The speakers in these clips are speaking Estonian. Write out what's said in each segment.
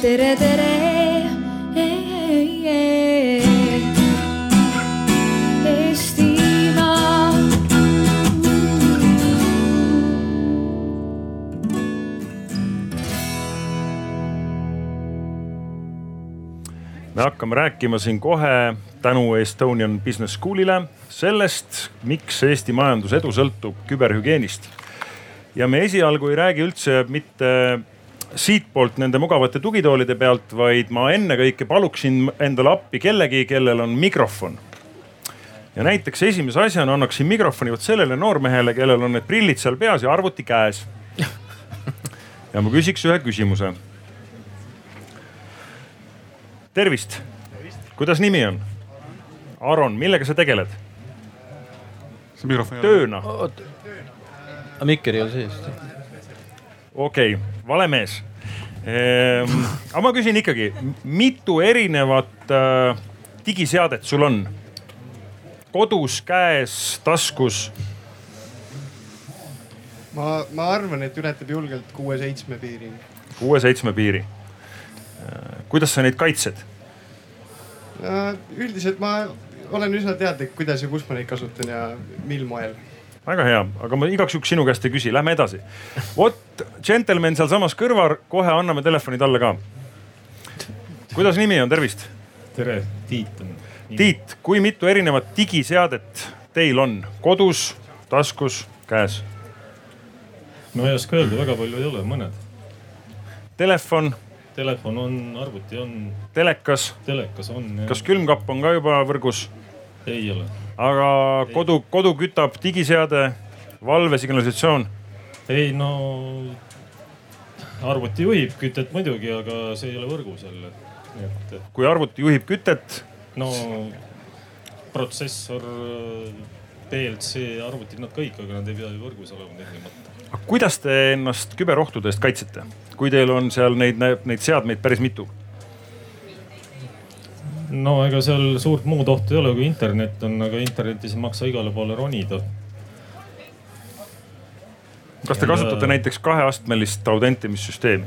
tere, tere. Me hakkame rääkima siin kohe tänu Estonian Business School'ile sellest, miks Eesti majandusedu sõltub küberhügieenist. ja me esialgu ei räägi üldse mitte siitpoolt nende mugavate tugitoolide pealt, vaid ma ennekõike paluksin endale appi kellegi, kellel on mikrofon. ja näiteks esimese asjana annaksin mikrofoni vot sellele noormehele, kellel on need prillid seal peas ja arvuti käes. ja ma küsiks ühe küsimuse tervist, kuidas nimi on? Aron, millega sa tegeled? tööna? aga mikker ei ole sees. okei okay,, vale mees ehm,. aga ma küsin ikkagi, mitu erinevat äh, digiseadet sul on? kodus, käes, taskus? ma, ma arvan, et ületab julgelt kuue-seitsme piiri. kuue-seitsme piiri. kuidas sa neid kaitsed? üldiselt ma olen üsna teadlik, kuidas ja kus ma neid kasutan ja mil moel. Väga hea, aga ma igaks juhuks sinu käest ei küsi, lähme edasi. vot džentelmen sealsamas kõrval, kohe anname telefoni talle ka. kuidas nimi on, tervist? tere, Tiit on. Tiit, kui mitu erinevat digiseadet teil on kodus, taskus, käes? no ei oska öelda, väga palju ei ole, mõned. Telefon, Telefon on, arvuti on, telekas, telekas on. kas külmkapp on ka juba võrgus? ei ole? Aga kodu, kodu kütab digiseade, valvesignalisatsioon. ei no, arvuti juhib kütet muidugi, aga see ei ole võrgus jälle. et, kui arvuti juhib kütet, no protsessor, PLC arvutid, nad kõik, aga nad ei pea ju võrgus olema tingimata. aga kuidas te ennast küberohtude eest kaitsete, kui teil on seal neid, neid seadmeid päris mitu? No ega seal suurt muud ohtu ei ole, kui internet on, aga internetis ei maksa igale poole ronida. kas te Ja- kasutate näiteks kaheastmelist autentimissüsteemi?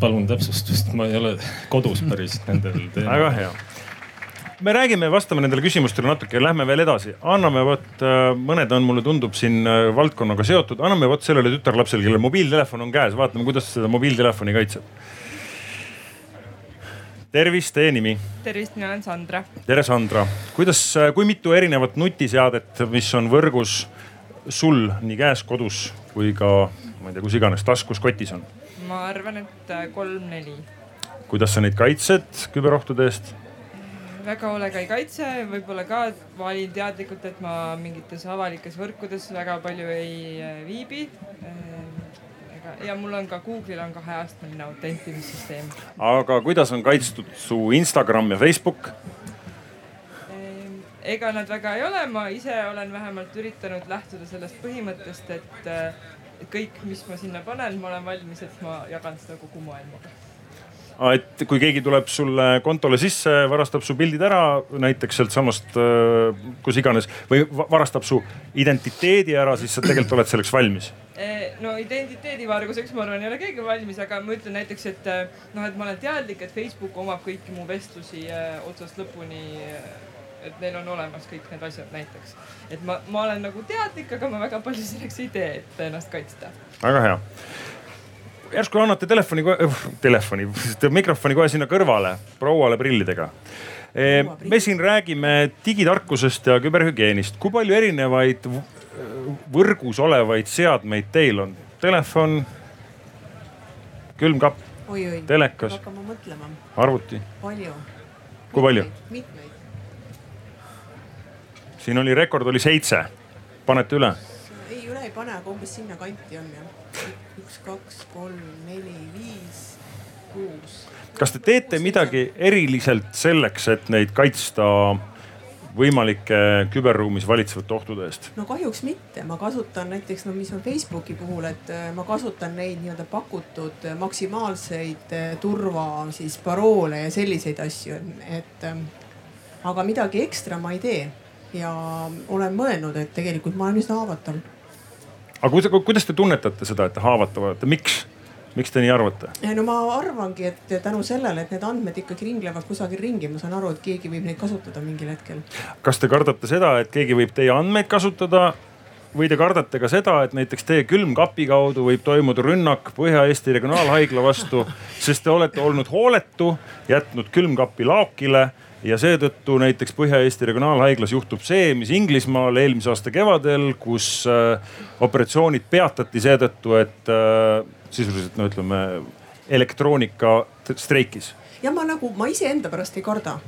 palun täpsustust, ma ei ole kodus päris nendel väga teemadel. hea. me räägime, vastame nendele küsimustele natuke, lähme veel edasi, anname vot äh, mõned on, mulle tundub siin äh, valdkonnaga seotud, anname vot sellele tütarlapsele, kellel mobiiltelefon on käes, vaatame, kuidas seda mobiiltelefoni kaitseb. tervist, teie nimi? tervist, mina olen Sandra. tere, Sandra. kuidas, kui mitu erinevat nutiseadet, mis on võrgus sul nii käes, kodus kui ka ma ei tea, kus iganes taskus, kotis on? ma arvan, et äh, kolm-neli. kuidas sa neid kaitsed küberohtude eest? väga hoolega ei kaitse, võib-olla ka valin teadlikult, et ma mingites avalikes võrkudes väga palju ei äh, viibi. Ja mul on ka Google'il on kaheastmeline autentimissüsteem. aga kuidas on kaitstud su Instagram ja Facebook? Ehm, ega nad väga ei ole, ma ise olen vähemalt üritanud lähtuda sellest põhimõttest, et äh, kõik, mis ma sinna panen, ma olen valmis, et ma jagan seda kogu maailmaga. Et kui keegi tuleb sulle kontole sisse, varastab su pildid ära näiteks sealtsamast äh, kus iganes või va- varastab su identiteedi ära, siis sa tegelikult oled selleks valmis. Eh, no identiteedivarguseks ma arvan, ei ole keegi valmis, aga ma ütlen näiteks, et eh, noh, et ma olen teadlik, et Facebook omab kõiki mu vestlusi otsast lõpuni. et neil on olemas kõik need asjad näiteks, et ma, ma olen nagu teadlik, aga ma väga palju selleks ei tee, et ennast kaitsta. väga hea. Järsku annate telefoni, telefoni, mikrofoni kohe sinna kõrvale prouale prillidega. me siin räägime digitarkusest ja küberhügieenist, kui palju erinevaid võrgus olevaid seadmeid teil on? Telefon, külmkapp, telekas, arvuti, palju. kui palju? mitmeid. siin oli rekord oli seitse, panete üle? pane, aga umbes sinnakanti on jah. üks, kaks, kolm, neli, viis, kuus. kas te teete midagi eriliselt selleks, et neid kaitsta võimalike küberruumis valitsevate ohtude eest? no kahjuks mitte, ma kasutan näiteks no mis on Facebooki puhul, et äh, ma kasutan neid nii-öelda pakutud äh, maksimaalseid äh, turva siis paroole ja selliseid asju, et ähm, aga midagi ekstra ma ei tee ja olen mõelnud, et tegelikult ma olen üsna haavatav aga kuidas, te tunnetate seda, et te haavatavad olete, miks? miks te nii arvate? no ma arvangi, et tänu sellele, et need andmed ikkagi ringlevad kusagil ringi, ma saan aru, et keegi võib neid kasutada mingil hetkel. kas te kardate seda, et keegi võib teie andmeid kasutada või te kardate ka seda, et näiteks teie külmkapi kaudu võib toimuda rünnak Põhja-Eesti Regionaalhaigla vastu, sest te olete olnud hooletu, jätnud külmkapi laokile ja seetõttu näiteks Põhja-Eesti Regionaalhaiglas juhtub see, mis Inglismaal eelmise aasta kevadel, kus äh, operatsioonid peatati seetõttu, et äh, sisuliselt no ütleme elektroonika streikis. ja ma nagu, ma iseenda pärast ei karda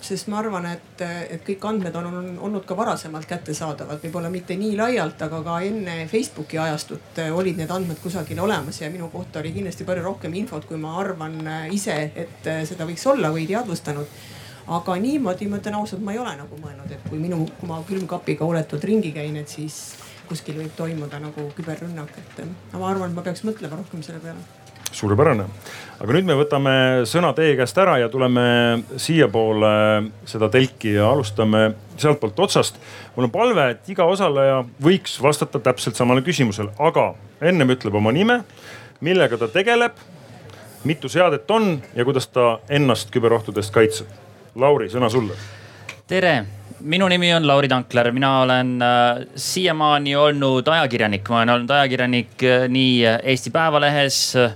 sest ma arvan, et, et kõik andmed on, on olnud ka varasemalt kättesaadavad, võib-olla mitte nii laialt, aga ka enne Facebooki ajastut olid need andmed kusagil olemas ja minu kohta oli kindlasti palju rohkem infot, kui ma arvan ise, et seda võiks olla või teadvustanud aga niimoodi ma ütlen ausalt, ma ei ole nagu mõelnud, et kui minu, kui ma külmkapiga hooletult ringi käin, et siis kuskil võib toimuda nagu küberrünnak, et ma arvan, et ma peaks mõtlema rohkem selle peale suurepärane, aga nüüd me võtame sõna teie käest ära ja tuleme siiapoole seda telki ja alustame sealtpoolt otsast. mul on palve, et iga osaleja võiks vastata täpselt samale küsimusele, aga ennem ütleb oma nime, millega ta tegeleb, mitu seadet on ja kuidas ta ennast küberohtudest kaitseb. Lauri, sõna sulle. tere minu nimi on Lauri Tankler, mina olen äh, siiamaani olnud ajakirjanik, ma olen olnud ajakirjanik äh, nii Eesti Päevalehes äh,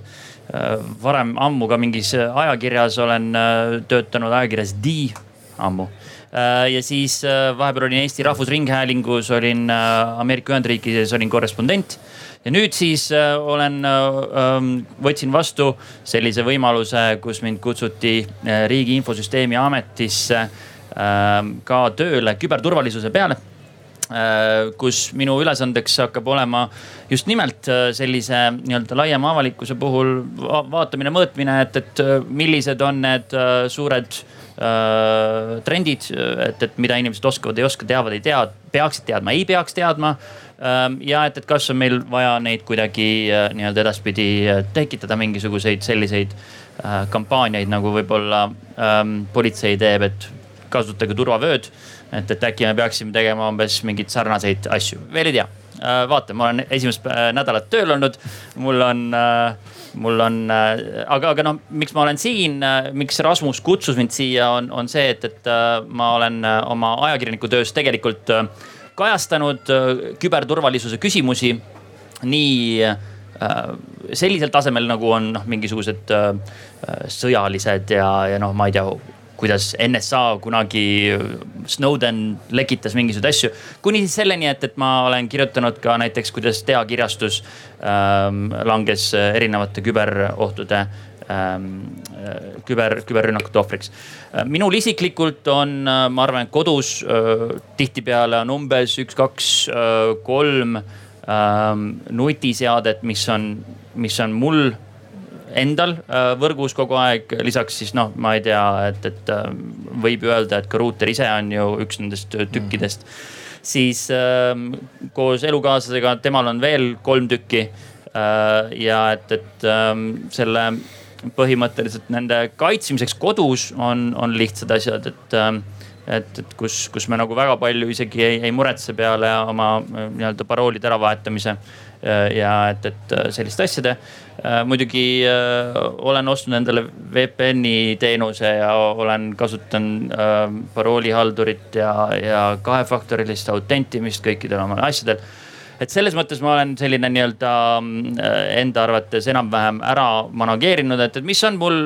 varem ammu ka mingis ajakirjas olen äh, töötanud ajakirjas D ammu äh, ja siis äh, vahepeal olin Eesti Rahvusringhäälingus, olin Ameerika Ühendriikides, olin korrespondent. Ja nüüd siis olen, ähm, võtsin vastu sellise võimaluse, kus mind kutsuti Riigi Infosüsteemi Ametisse ähm, ka tööle küberturvalisuse peale Äh, kus minu ülesandeks hakkab olema just nimelt äh, sellise nii-öelda laiema avalikkuse puhul vaatamine, mõõtmine, et, et äh, millised on need suured äh, trendid, et, et mida inimesed oskavad, ei oska, teavad, ei tea, peaksid teadma, ei peaks teadma ja et, et kas on meil vaja neid kuidagi nii-öelda edaspidi tekitada mingisuguseid selliseid äh, kampaaniaid nagu võib-olla ähm, politsei teeb, et kasutage turvavööd et, et äkki me peaksime tegema umbes mingeid sarnaseid asju, veel ei tea. Äh, vaata, ma olen esimest äh, nädalat tööl olnud, mul on äh, mul on, aga, aga noh, miks ma olen siin, miks Rasmus kutsus mind siia, on, on see, et, et ma olen oma ajakirjaniku töös tegelikult kajastanud küberturvalisuse küsimusi nii sellisel tasemel, nagu on noh, mingisugused sõjalised ja, ja noh, ma ei tea kuidas NSA kunagi, Snowden lekitas mingisuguseid asju. kuni selleni, et, et ma olen kirjutanud ka näiteks, kuidas teakirjastus ähm, langes erinevate küberohtude ähm, küber, küberrünnakute ohvriks. minul isiklikult on, ma arvan, kodus äh, tihtipeale on umbes üks, kaks, äh, kolm ähm, nutiseadet, mis on, mis on mul endal äh, võrgus kogu aeg, lisaks siis noh, ma ei tea, et, et äh, võib ju öelda, et ka ruuter ise on ju üks nendest tükkidest mm. siis äh, koos elukaaslasega, temal on veel kolm tükki äh,. ja et, et äh, selle põhimõtteliselt nende kaitsmiseks kodus on, on lihtsad asjad, et äh, et, et kus, kus me nagu väga palju isegi ei, ei muretse peale oma äh, nii-öelda paroolide äravahetamise ja et, et selliste asjade. Äh, muidugi äh, olen ostnud endale VPN-i teenuse ja olen kasutanud äh, paroolihaldurit ja, ja kahefaktorilist autentimist kõikidel oma asjadel et selles mõttes ma olen selline nii-öelda enda arvates enam-vähem ära manageerinud, et, et mis on mul,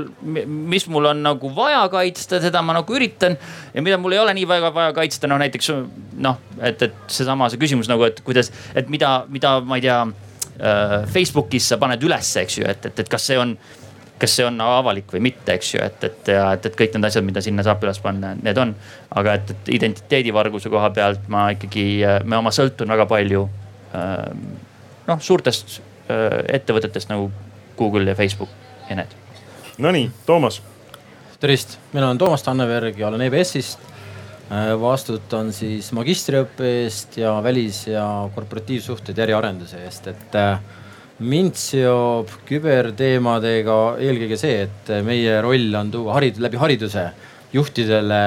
mis mul on nagu vaja kaitsta, seda ma nagu üritan. ja mida mul ei ole nii väga vaja kaitsta, noh näiteks noh, et, et seesama see küsimus nagu, et kuidas, et mida, mida ma ei tea Äh, Facebookis sa paned ülesse, eks ju, et, et, et kas see on, kas see on avalik või mitte, eks ju, et, et et, et kõik need asjad, mida sinna saab üles panna, need on. aga et, et identiteedivarguse koha pealt ma ikkagi, me oma sõltun väga palju noh, suurtest äh, ettevõtetest nagu Google ja Facebook ja need. Nonii, Toomas. tervist, mina olen Toomas Tanneberg ja olen EBS-ist Äh, vastutan siis magistriõppe eest ja välis- ja korporatiivsuhted ja äriarenduse eest, et äh, mind seob küberteemadega eelkõige see, et meie roll on tuua harid-, läbi hariduse juhtidele,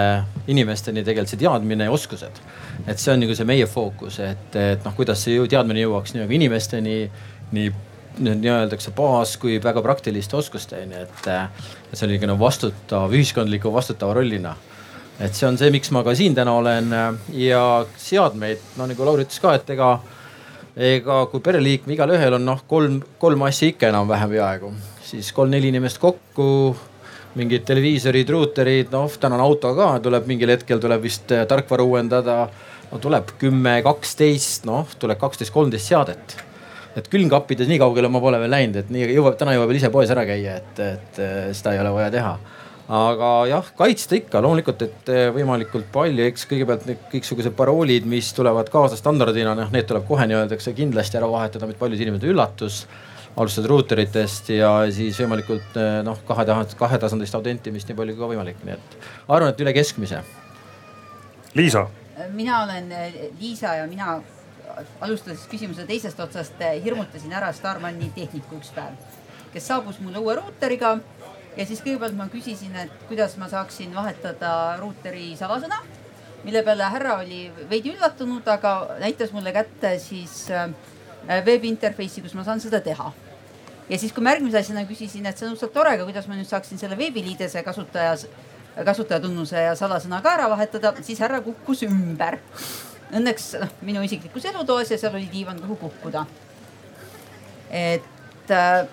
inimesteni tegelikult see teadmine ja oskused. Et see on nagu see meie fookus, et, et noh, kuidas see teadmine jõuaks nii-öelda inimesteni, nii nii öeldakse baas kui väga praktiliste oskusteni, et, et see oli nagu vastutav, ühiskondliku vastutava rollina. et see on see, miks ma ka siin täna olen ja seadmeid, no nagu Lauri ütles ka, et ega, ega kui pereliikme igalühel on noh, kolm, kolm asja ikka enam-vähem peaaegu, siis kolm-neli inimest kokku mingid televiisorid, ruuterid, noh täna on auto ka, tuleb mingil hetkel tuleb vist tarkvara uuendada. No tuleb kümme, kaksteist, noh tuleb kaksteist, kolmteist seadet et külmkappides nii kaugele ma pole veel läinud, et nii jõuab, täna jõuab veel ise poes ära käia, et, et seda ei ole vaja teha. aga jah, kaitsta ikka loomulikult, et võimalikult palju, eks kõigepealt need kõiksugused paroolid, mis tulevad kaasa standardina, noh need tuleb kohe nii-öeldakse kindlasti ära vahetada, mitte paljud inimesed üllatus alustad ruuteritest ja siis võimalikult noh, kahe, kahetasandilist autentimist nii palju kui võimalik, nii et arvan, et üle keskmise. Liisa. Mina olen Liisa ja mina alustades küsimuse teisest otsast, eh, hirmutasin ära Starmani tehniku üks päev, kes saabus mulle uue ruuteriga ja siis kõigepealt ma küsisin, et kuidas ma saaksin vahetada ruuteri salasõna. mille peale härra oli veidi üllatunud, aga näitas mulle kätte siis veebinterface'i, kus ma saan seda teha. ja siis, kui ma järgmise asjana küsisin, et see on õudselt tore, aga kuidas ma nüüd saaksin selle veebiliidese kasutajas, kasutajatunnuse ja salasõna ka ära vahetada, siis härra kukkus ümber õnneks noh, minu isiklikus elutoas ja seal oli diivan, kuhu kukkuda. et äh,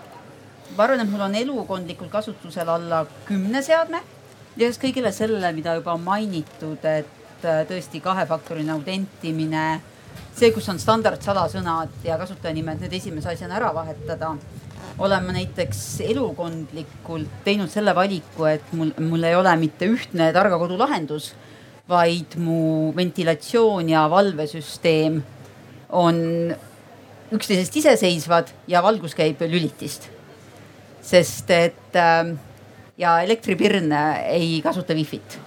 ma arvan, et mul on elukondlikul kasutusel alla kümne seadme. lisaks kõigele sellele, mida juba on mainitud, et äh, tõesti kahefaktoriline autentimine, see, kus on standardsalasõnad ja kasutajanimed, need esimese asjana ära vahetada olen ma näiteks elukondlikult teinud selle valiku, et mul, mul ei ole mitte ühtne targa kodu lahendus vaid mu ventilatsioon ja valvesüsteem on üksteisest iseseisvad ja valgus käib lülitist. sest et äh, ja elektripirn ei kasuta wifi't.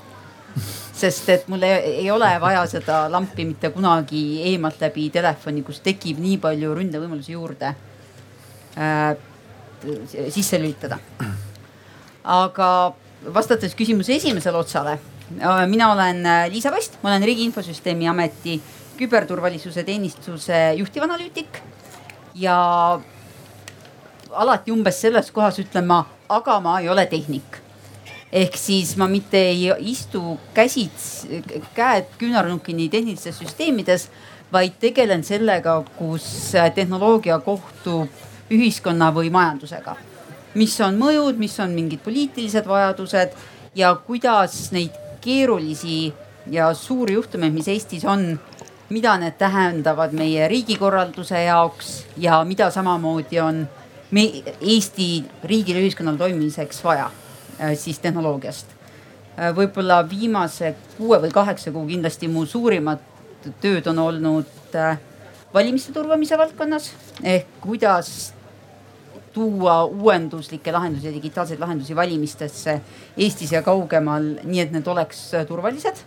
sest et mul ei, ei ole vaja seda lampi mitte kunagi eemalt läbi telefoni, kus tekib nii palju ründevõimalusi juurde äh, sisse lülitada. aga vastates küsimuse esimesele otsale Äh, mina olen äh, Liisa Post, ma olen Riigi Infosüsteemi Ameti küberturvalisuse teenistuse juhtivanalüütik ja alati umbes selles kohas ütlen ma, aga ma ei ole tehnik. ehk siis ma mitte ei istu käsits, käed küünarnukini tehnilistes süsteemides, vaid tegelen sellega, kus tehnoloogia kohtub ühiskonna või majandusega. mis on mõjud, mis on mingid poliitilised vajadused ja kuidas neid keerulisi ja suuri juhtumeid, mis Eestis on, mida need tähendavad meie riigikorralduse jaoks ja mida samamoodi on me Eesti riigil ja ühiskonnal toimimiseks vaja äh, siis tehnoloogiast. Äh, võib-olla viimase kuue või kaheksa kuu kindlasti mu suurimad tööd on olnud äh, valimiste turvamise valdkonnas ehk kuidas tuua uuenduslikke lahendusi digitaalseid lahendusi valimistesse Eestis ja kaugemal, nii et need oleks äh, turvalised.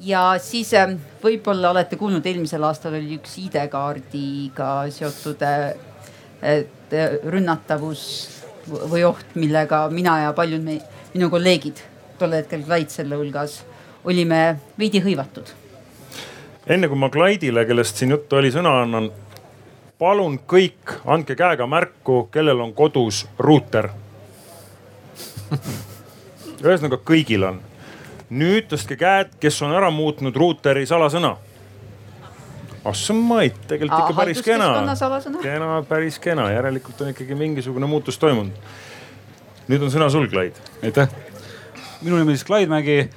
ja siis äh, võib-olla olete kuulnud, eelmisel aastal oli üks ID-kaardiga seotud äh, rünnatavus või oht, millega mina ja paljud me, minu kolleegid, tol hetkel Klaid selle hulgas, olime veidi hõivatud enne kui ma Klaidile, kellest siin juttu oli, sõna annan, palun kõik andke käega märku, kellel on kodus ruuter. ühesõnaga kõigil on. nüüd tõstke käed, kes on ära muutnud ruuteri salasõna. Assamaid, tegelikult ikka päris kena. kena, päris kena, järelikult on ikkagi mingisugune muutus toimunud. nüüd on sõna sul, Klaid. aitäh. minu nimi on siis Klaid Mägi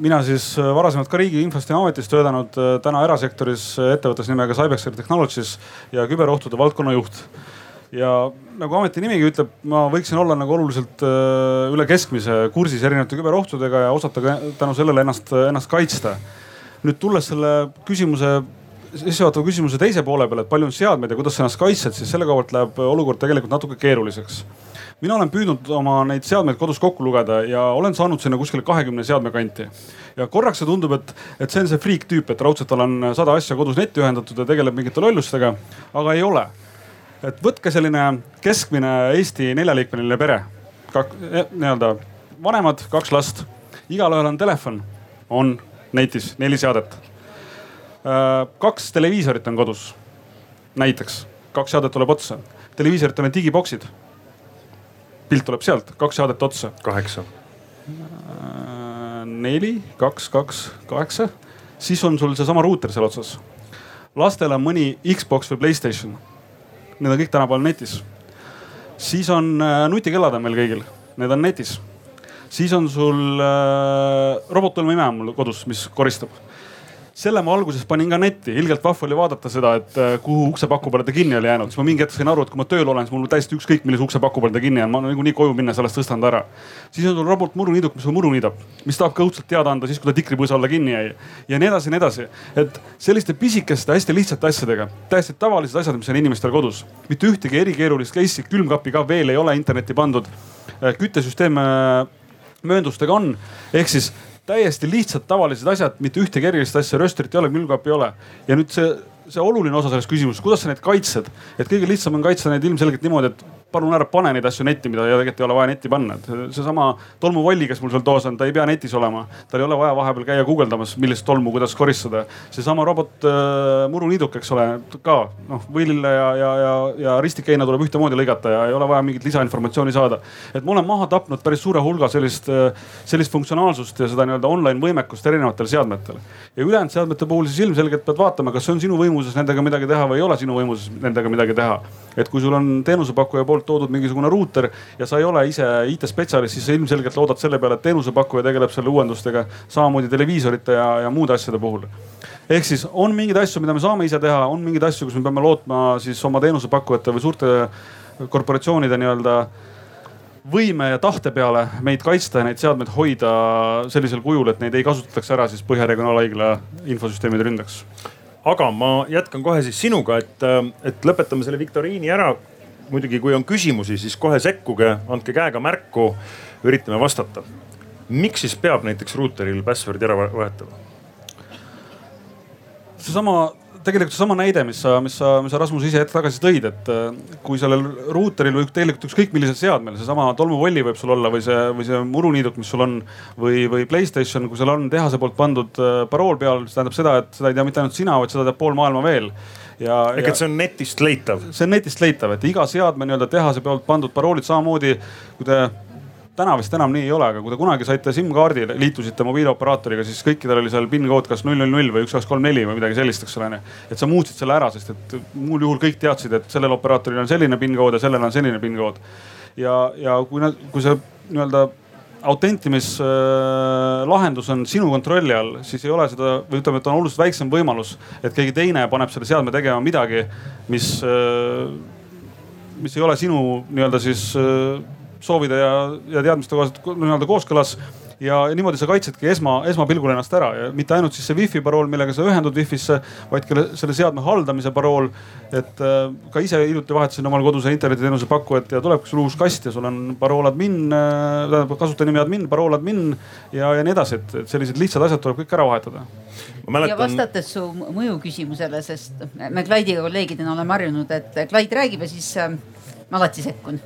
mina siis äh, varasemalt ka Riigi Infosüsteemi Ametis töötanud, äh, täna erasektoris äh, ettevõttes nimega Cybex Technologies ja küberohtude valdkonna juht. ja nagu ameti nimigi ütleb, ma võiksin olla nagu oluliselt üle keskmise kursis erinevate küberohtudega ja osata ka tänu sellele ennast, ennast kaitsta. nüüd tulles selle küsimuse sissejuhatava küsimuse teise poole peale, et palju on seadmeid ja kuidas sa ennast kaitsed, siis selle koha pealt läheb olukord tegelikult natuke keeruliseks mina olen püüdnud oma neid seadmeid kodus kokku lugeda ja olen saanud sinna kuskile kahekümne seadme kanti. ja korraks see tundub, et, et see on see friik tüüp, et raudselt olen sada asja kodus netti ühendatud ja tegeleb mingite lollustega, aga ei ole. et võtke selline keskmine Eesti neljaliikmeline pere, eh, nii-öelda vanemad, kaks last, igalühel on telefon, on netis neli seadet. Äh, kaks televiisorit on kodus, näiteks kaks seadet tuleb otsa televiisoritel on digiboksid. Pilt tuleb sealt, kaks seadet otsa. kaheksa. neli, kaks, kaks, kaheksa, siis on sul seesama ruuter seal otsas. lastel on mõni Xbox või Playstation. Need on kõik tänapäeval netis. siis on nutikellad on meil kõigil, need on netis siis on sul äh, robottolmuimeja mul kodus, mis koristab selle ma alguses panin ka netti, ilgelt vahva oli vaadata seda, et äh, kuhu uksepaku peale ta kinni oli jäänud, siis ma mingi hetk sain aru, et kui ma tööl olen, siis mul täiesti ükskõik, millise uksepaku peal ta kinni on, ma niikuinii koju minnes alles tõstan ta ära. siis on sul robot muruniiduk, mis sul muru niidab, mis tahab ka õudselt teada anda siis, kui ta tikripõõsa alla kinni jäi. ja nii edasi ja nii edasi, et selliste pisikeste hästi lihtsate asjadega, täiesti tavalised asjad, mis on inimestel kodus, mitte ühtegi erikeerulist case'i, külmkappi ka veel ei ole internetti pandud. Äh, küttesüsteem mööndustega on. ehk siis täiesti lihtsad tavalised asjad, mitte ühtegi erilist asja, rööstrit ei ole, külmkappi ei ole. ja nüüd see, see oluline osa sellest küsimusest, kuidas sa neid kaitsed, et kõige lihtsam on kaitsta neid ilmselgelt niimoodi, et palun ära pane neid asju netti, mida tegelikult ei ole vaja netti panna, et seesama tolmuvalli, kes mul seal toas on, ta ei pea netis olema. tal ei ole vaja vahepeal käia guugeldamas, millist tolmu, kuidas koristada. seesama robot äh, muruniiduk, eks ole, ka noh võilile ja, ja, ja, ja ristikeina tuleb ühtemoodi lõigata ja ei ole vaja mingit lisainformatsiooni saada. et ma olen maha tapnud päris suure hulga sellist, äh, sellist funktsionaalsust ja seda nii-öelda online võimekust erinevatel seadmetel. ja ülejäänud seadmete puhul siis ilmselgelt pead vaatama, kas on sinu võimuses nendega midagi teha või ei ole sinu võimuses nendega midagi teha. et kui sul on teenusepakkuja poolt poolt toodud mingisugune ruuter ja sa ei ole ise IT-spetsialist, siis sa ilmselgelt loodad selle peale, et teenusepakkuja tegeleb selle uuendustega samamoodi televiisorite ja, ja muude asjade puhul. Ehk siis on mingeid asju, mida me saame ise teha, on mingeid asju, kus me peame lootma siis oma teenusepakkujate või suurte korporatsioonide nii-öelda võime ja tahte peale meid kaitsta ja neid seadmeid hoida sellisel kujul, et neid ei kasutataks ära siis Põhja Regionaalhaigla infosüsteemide ründeks. Aga ma jätkan kohe siis sinuga, et, et lõpetame selle viktoriini ära muidugi, kui on küsimusi, siis kohe sekkuge, andke käega märku, üritame vastata. miks siis peab näiteks ruuteril password'i ära vahetama? seesama, tegelikult seesama näide, mis sa, mis sa, mis sa Rasmus ise hetk tagasi tõid, et äh, kui sellel ruuteril või tegelikult ükskõik millisel seadmel, seesama tolmuvolli võib sul olla või see, või see muruniiduk, mis sul on või, või Playstation, kui seal on tehase poolt pandud äh, parool peal, see tähendab seda, et seda ei tea mitte ainult sina, vaid seda teab pool maailma veel. Ehk et see on netist leitav? see on netist leitav, et iga seadme nii-öelda tehase pealt pandud paroolid samamoodi, kui te täna vist enam nii ei ole, aga kui te kunagi saite SIM-kaardi, liitusite mobiilioperaatoriga, siis kõikidel oli seal PIN kood kas null null null või üks, kaks, kolm, neli või midagi sellist, eks ole. et sa muutsid selle ära, sest et muul juhul kõik teadsid, et sellel operaatoril on selline PIN kood ja sellel on selline PIN kood. ja, ja kui, kui see nii-öelda autentimislahendus on sinu kontrolli all, siis ei ole seda või ütleme, et on oluliselt väiksem võimalus, et keegi teine paneb selle seadme tegema midagi, mis, mis ei ole sinu nii-öelda siis soovide ja, ja teadmiste kohaselt nii-öelda kooskõlas ja niimoodi sa kaitsedki esma, esmapilgul ennast ära ja mitte ainult siis see wifi parool, millega sa ühendud wifi'sse, vaid ka selle seadme haldamise parool. et äh, ka ise hiljuti vahetasin omal koduse internetiteenuse pakkujat ja tulebki sul uus kast ja sul on parool admin äh,, tähendab kasutajanimi admin, parool admin ja, ja nii edasi, et, sellised lihtsad asjad tuleb kõik ära vahetada. Mäletan... ja vastates su mõju küsimusele, sest me Clyde'iga kolleegidena oleme harjunud, et Clyde räägib ja siis äh, ma alati sekkun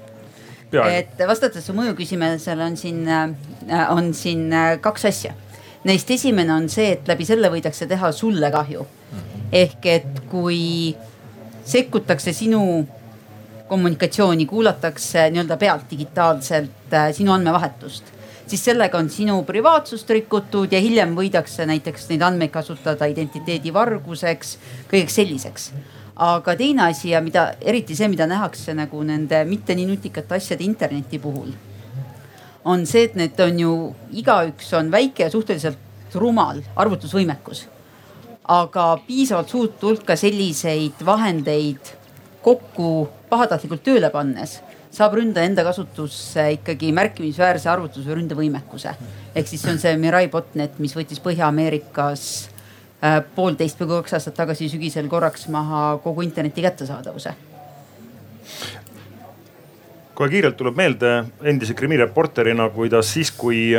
et vastates su mõju küsimusele on siin, äh, on siin äh, kaks asja. Neist esimene on see, et läbi selle võidakse teha sulle kahju. ehk et kui sekkutakse sinu kommunikatsiooni, kuulatakse nii-öelda pealt digitaalselt äh, sinu andmevahetust, siis sellega on sinu privaatsust rikutud ja hiljem võidakse näiteks neid andmeid kasutada identiteedivarguseks, kõigeks selliseks aga teine asi ja mida eriti see, mida nähakse nagu nende mitte nii nutikate asjade interneti puhul, on see, et need on ju, igaüks on väike ja suhteliselt rumal arvutusvõimekus. aga piisavalt suurt hulka selliseid vahendeid kokku pahatahtlikult tööle pannes saab ründaja enda kasutusse ikkagi märkimisväärse arvutus- või ründevõimekuse. ehk siis see on see Mirai botnet, mis võttis Põhja-Ameerikas poolteist või kaks aastat tagasi sügisel korraks maha kogu interneti kättesaadavuse. Kohe kiirelt tuleb meelde endise krimireporterina, kuidas siis, kui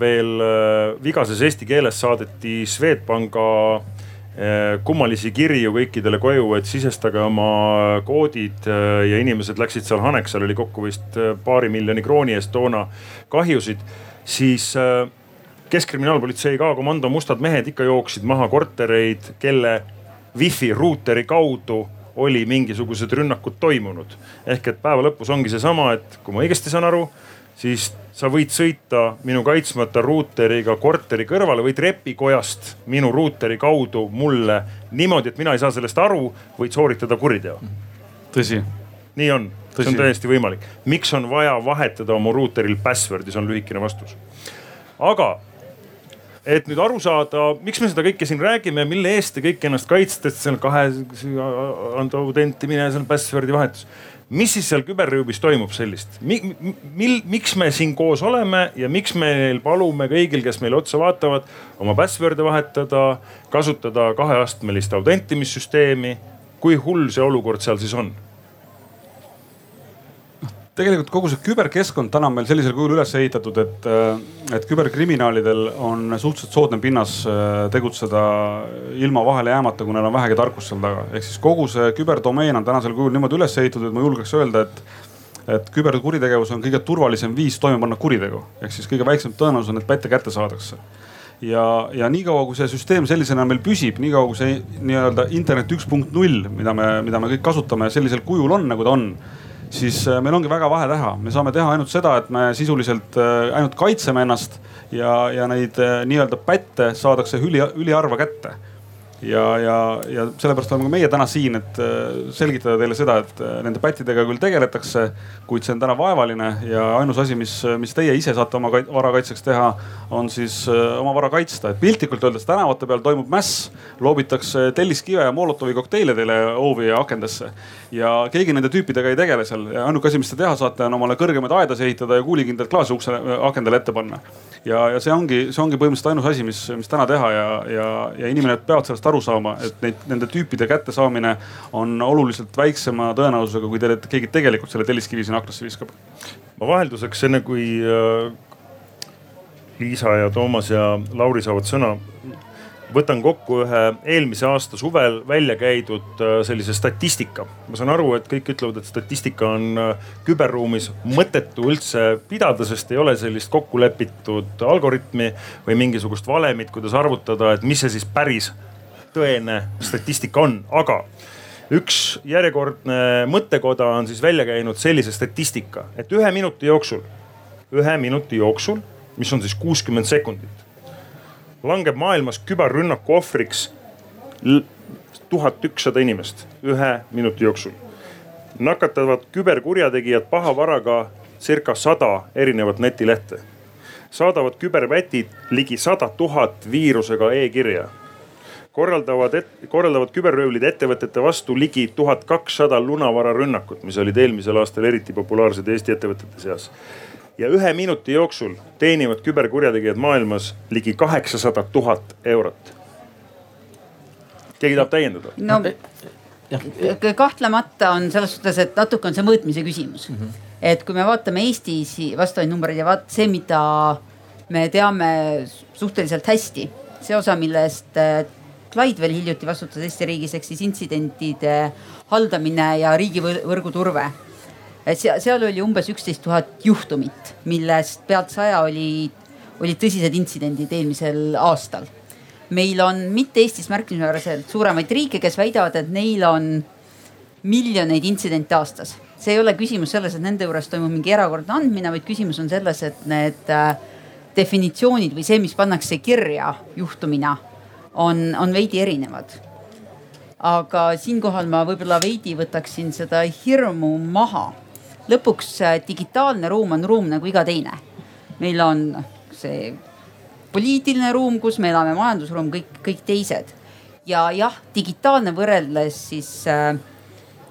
veel äh, vigases eesti keeles saadeti Swedbanka äh, kummalisi kirju kõikidele koju, et sisestage oma koodid ja inimesed läksid seal haneks, seal oli kokku vist paari miljoni krooni eest toona kahjusid, siis keskkriminaalpolitsei ka komando mustad mehed ikka jooksid maha kortereid, kelle wifi ruuteri kaudu oli mingisugused rünnakud toimunud. ehk et päeva lõpus ongi seesama, et kui ma õigesti saan aru, siis sa võid sõita minu kaitsmata ruuteriga korteri kõrvale või trepikojast minu ruuteri kaudu mulle niimoodi, et mina ei saa sellest aru, võid sooritada kuriteo. tõsi. nii on, see on täiesti võimalik. miks on vaja vahetada oma ruuteril password'i, see on lühikene vastus. aga et nüüd aru saada, miks me seda kõike siin räägime, mille eest te kõik ennast kaitsete, on kahe autentimine, see on password'i vahetus. mis siis seal küberruumis toimub sellist mi,, mil, miks me siin koos oleme ja miks me palume kõigil, kes meile otsa vaatavad, oma password'e vahetada, kasutada kaheastmelist autentimissüsteemi. kui hull see olukord seal siis on? Tegelikult kogu see küberkeskkond täna on meil sellisel kujul üles ehitatud, et, äh, et küberkriminaalidel on suhteliselt soodne pinnas äh, tegutseda ilma vahele jäämata, kui neil on vähegi tarkust seal taga. ehk siis kogu see küberdomeen on tänasel kujul niimoodi üles ehitatud, et ma julgeks öelda, et et küberkuritegevus on kõige turvalisem viis toime panna kuritegu, ehk siis kõige väiksem tõenäosus on, et pätte kätte saadakse ja, ja niikaua kui see süsteem sellisena meil püsib, niikaua kui see nii-öelda internet üks punkt null, mida me, mida me kõik kasutame, sellisel kujul on, nagu ta on siis äh, meil ongi väga vähe teha, me saame teha ainult seda, et me sisuliselt äh, ainult kaitseme ennast ja, ja neid äh, nii-öelda pätte saadakse üli, üliharva kätte ja, ja, ja sellepärast oleme ka meie täna siin, et äh, selgitada teile seda, et äh, nende pättidega küll tegeletakse, kuid see on täna vaevaline ja ainus asi, mis, mis teie ise saate oma vara kaitseks teha, on siis äh, oma vara kaitsta. et piltlikult öeldes tänavate peal toimub mäss, loobitakse telliskive ja Molotovi kokteile teile hoovi ja akendesse. ja keegi nende tüüpidega ei tegele seal ainuke asi, mis te teha saate, on omale kõrgemaid aedasid ehitada ja kuulikindlad klaasi ukse akendele ette panna. Ja, ja see ongi, see ongi põhimõtteliselt ainus asi, mis, mis täna teha ja, ja, ja inimesed peavad sellest aru saama, et neid, nende tüüpide kättesaamine on oluliselt väiksema tõenäosusega, kui teile keegi tegelikult selle telliskivi sinna aknasse viskab. ma vahelduseks enne kui äh, Liisa ja Toomas ja Lauri saavad sõna võtan kokku ühe eelmise aasta suvel välja käidud äh, sellise statistika. ma saan aru, et kõik ütlevad, et statistika on äh, küberruumis mõttetu üldse pidada, sest ei ole sellist kokkulepitud algoritmi või mingisugust valemit, kuidas arvutada, et mis see siis päris tõene statistika on, aga üks järjekordne mõttekoda on siis välja käinud sellise statistika, et ühe minuti jooksul, ühe minuti jooksul, mis on siis kuuskümmend sekundit, langeb maailmas küberrünnaku ohvriks tuhat ükssada inimest ühe minuti jooksul. nakatavad küberkurjategijad pahavaraga circa sada erinevat netilehte. saadavad küberpätid ligi sada tuhat viirusega e-kirja korraldavad, korraldavad küberröövlid ettevõtete vastu ligi tuhat kakssada lunavararünnakut, mis olid eelmisel aastal eriti populaarsed Eesti ettevõtete seas. Ja ühe minuti jooksul teenivad küberkurjategijad maailmas ligi kaheksasada tuhat eurot. keegi tahab täiendada? no kahtlemata on selles suhtes, et natuke on see mõõtmise küsimus mm. -hmm. et kui me vaatame Eestis vastavaid numbreid ja vaat see, mida me teame suhteliselt hästi, see osa, millest Clyde veel hiljuti vastutas Eesti riigis, ehk siis intsidentide haldamine ja riigivõrgu turve. Seal, seal oli umbes üksteist tuhat juhtumit, millest pealt saja oli, olid tõsised intsidendid eelmisel aastal. meil on mitte Eestis märkimisväärselt suuremaid riike, kes väidavad, et neil on miljoneid intsidente aastas. see ei ole küsimus selles, et nende juures toimub mingi erakordne andmine, vaid küsimus on selles, et need äh, definitsioonid või see, mis pannakse kirja juhtumina on, on veidi erinevad. aga siinkohal ma võib-olla veidi võtaksin seda hirmu maha. Lõpuks digitaalne ruum on ruum nagu iga teine. meil on see poliitiline ruum, kus me elame, majandusruum, kõik, kõik teised. ja jah, digitaalne võrreldes siis äh,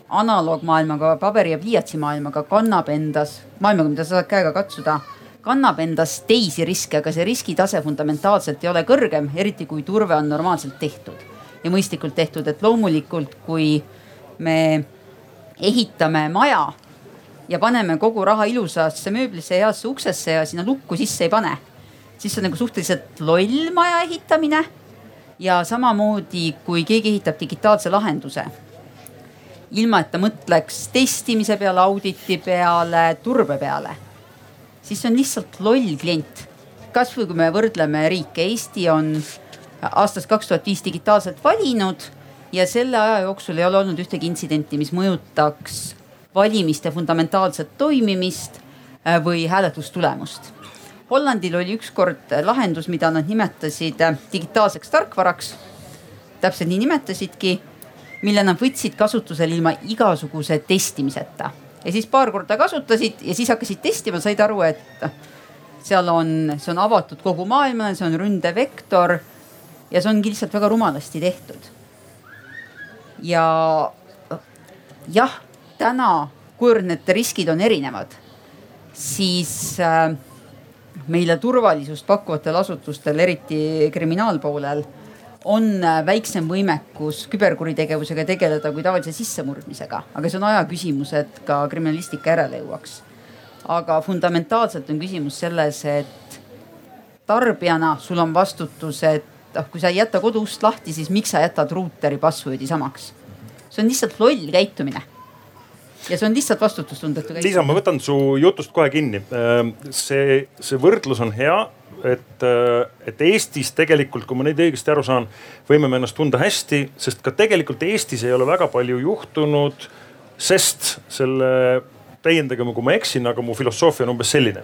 analoogmaailmaga, paberi ja pliiatsi maailmaga kannab endas, maailmaga, mida sa saad käega katsuda kannab endas teisi riske, aga see riskitase fundamentaalselt ei ole kõrgem, eriti kui turve on normaalselt tehtud ja mõistlikult tehtud, et loomulikult, kui me ehitame maja ja paneme kogu raha ilusasse mööblisse, heasse uksesse ja sinna lukku sisse ei pane, siis on nagu suhteliselt loll maja ehitamine. ja samamoodi, kui keegi ehitab digitaalse lahenduse, ilma et ta mõtleks testimise peale, auditi peale, turbe peale siis on lihtsalt loll klient. kasvõi kui me võrdleme riike, Eesti on aastast kaks tuhat viis digitaalselt valinud ja selle aja jooksul ei ole olnud ühtegi intsidenti, mis mõjutaks valimiste fundamentaalset toimimist äh, või hääletustulemust. Hollandil oli ükskord lahendus, mida nad nimetasid äh, digitaalseks tarkvaraks. täpselt nii nimetasidki, mille nad võtsid kasutusele ilma igasuguse testimiseta ja siis paar korda kasutasid ja siis hakkasid testima, said aru, et seal on, see on avatud kogu maailmale, see on ründevektor ja see ongi lihtsalt väga rumalasti tehtud. ja jah, täna, kuivõrd need riskid on erinevad, siis äh, meile turvalisust pakkuvatel asutustel, eriti kriminaalpoolel on äh, väiksem võimekus küberkuritegevusega tegeleda kui tavalise sissemurdmisega, aga see on aja küsimus, et ka kriminalistika järele jõuaks. aga fundamentaalselt on küsimus selles, et tarbijana sul on vastutus, et noh, kui sa ei jäta koduust lahti, siis miks sa jätad ruuteri password'i samaks? see on lihtsalt loll käitumine ja see on lihtsalt vastutustundetu käitumine. Liisa, ma võtan su jutust kohe kinni. Äh, see, see võrdlus on hea, et, äh, et Eestis tegelikult, kui ma nüüd õigesti aru saan, võime me ennast tunda hästi, sest ka tegelikult Eestis ei ole väga palju juhtunud. sest selle, täiendage mu, kui ma eksin, aga mu filosoofia on umbes selline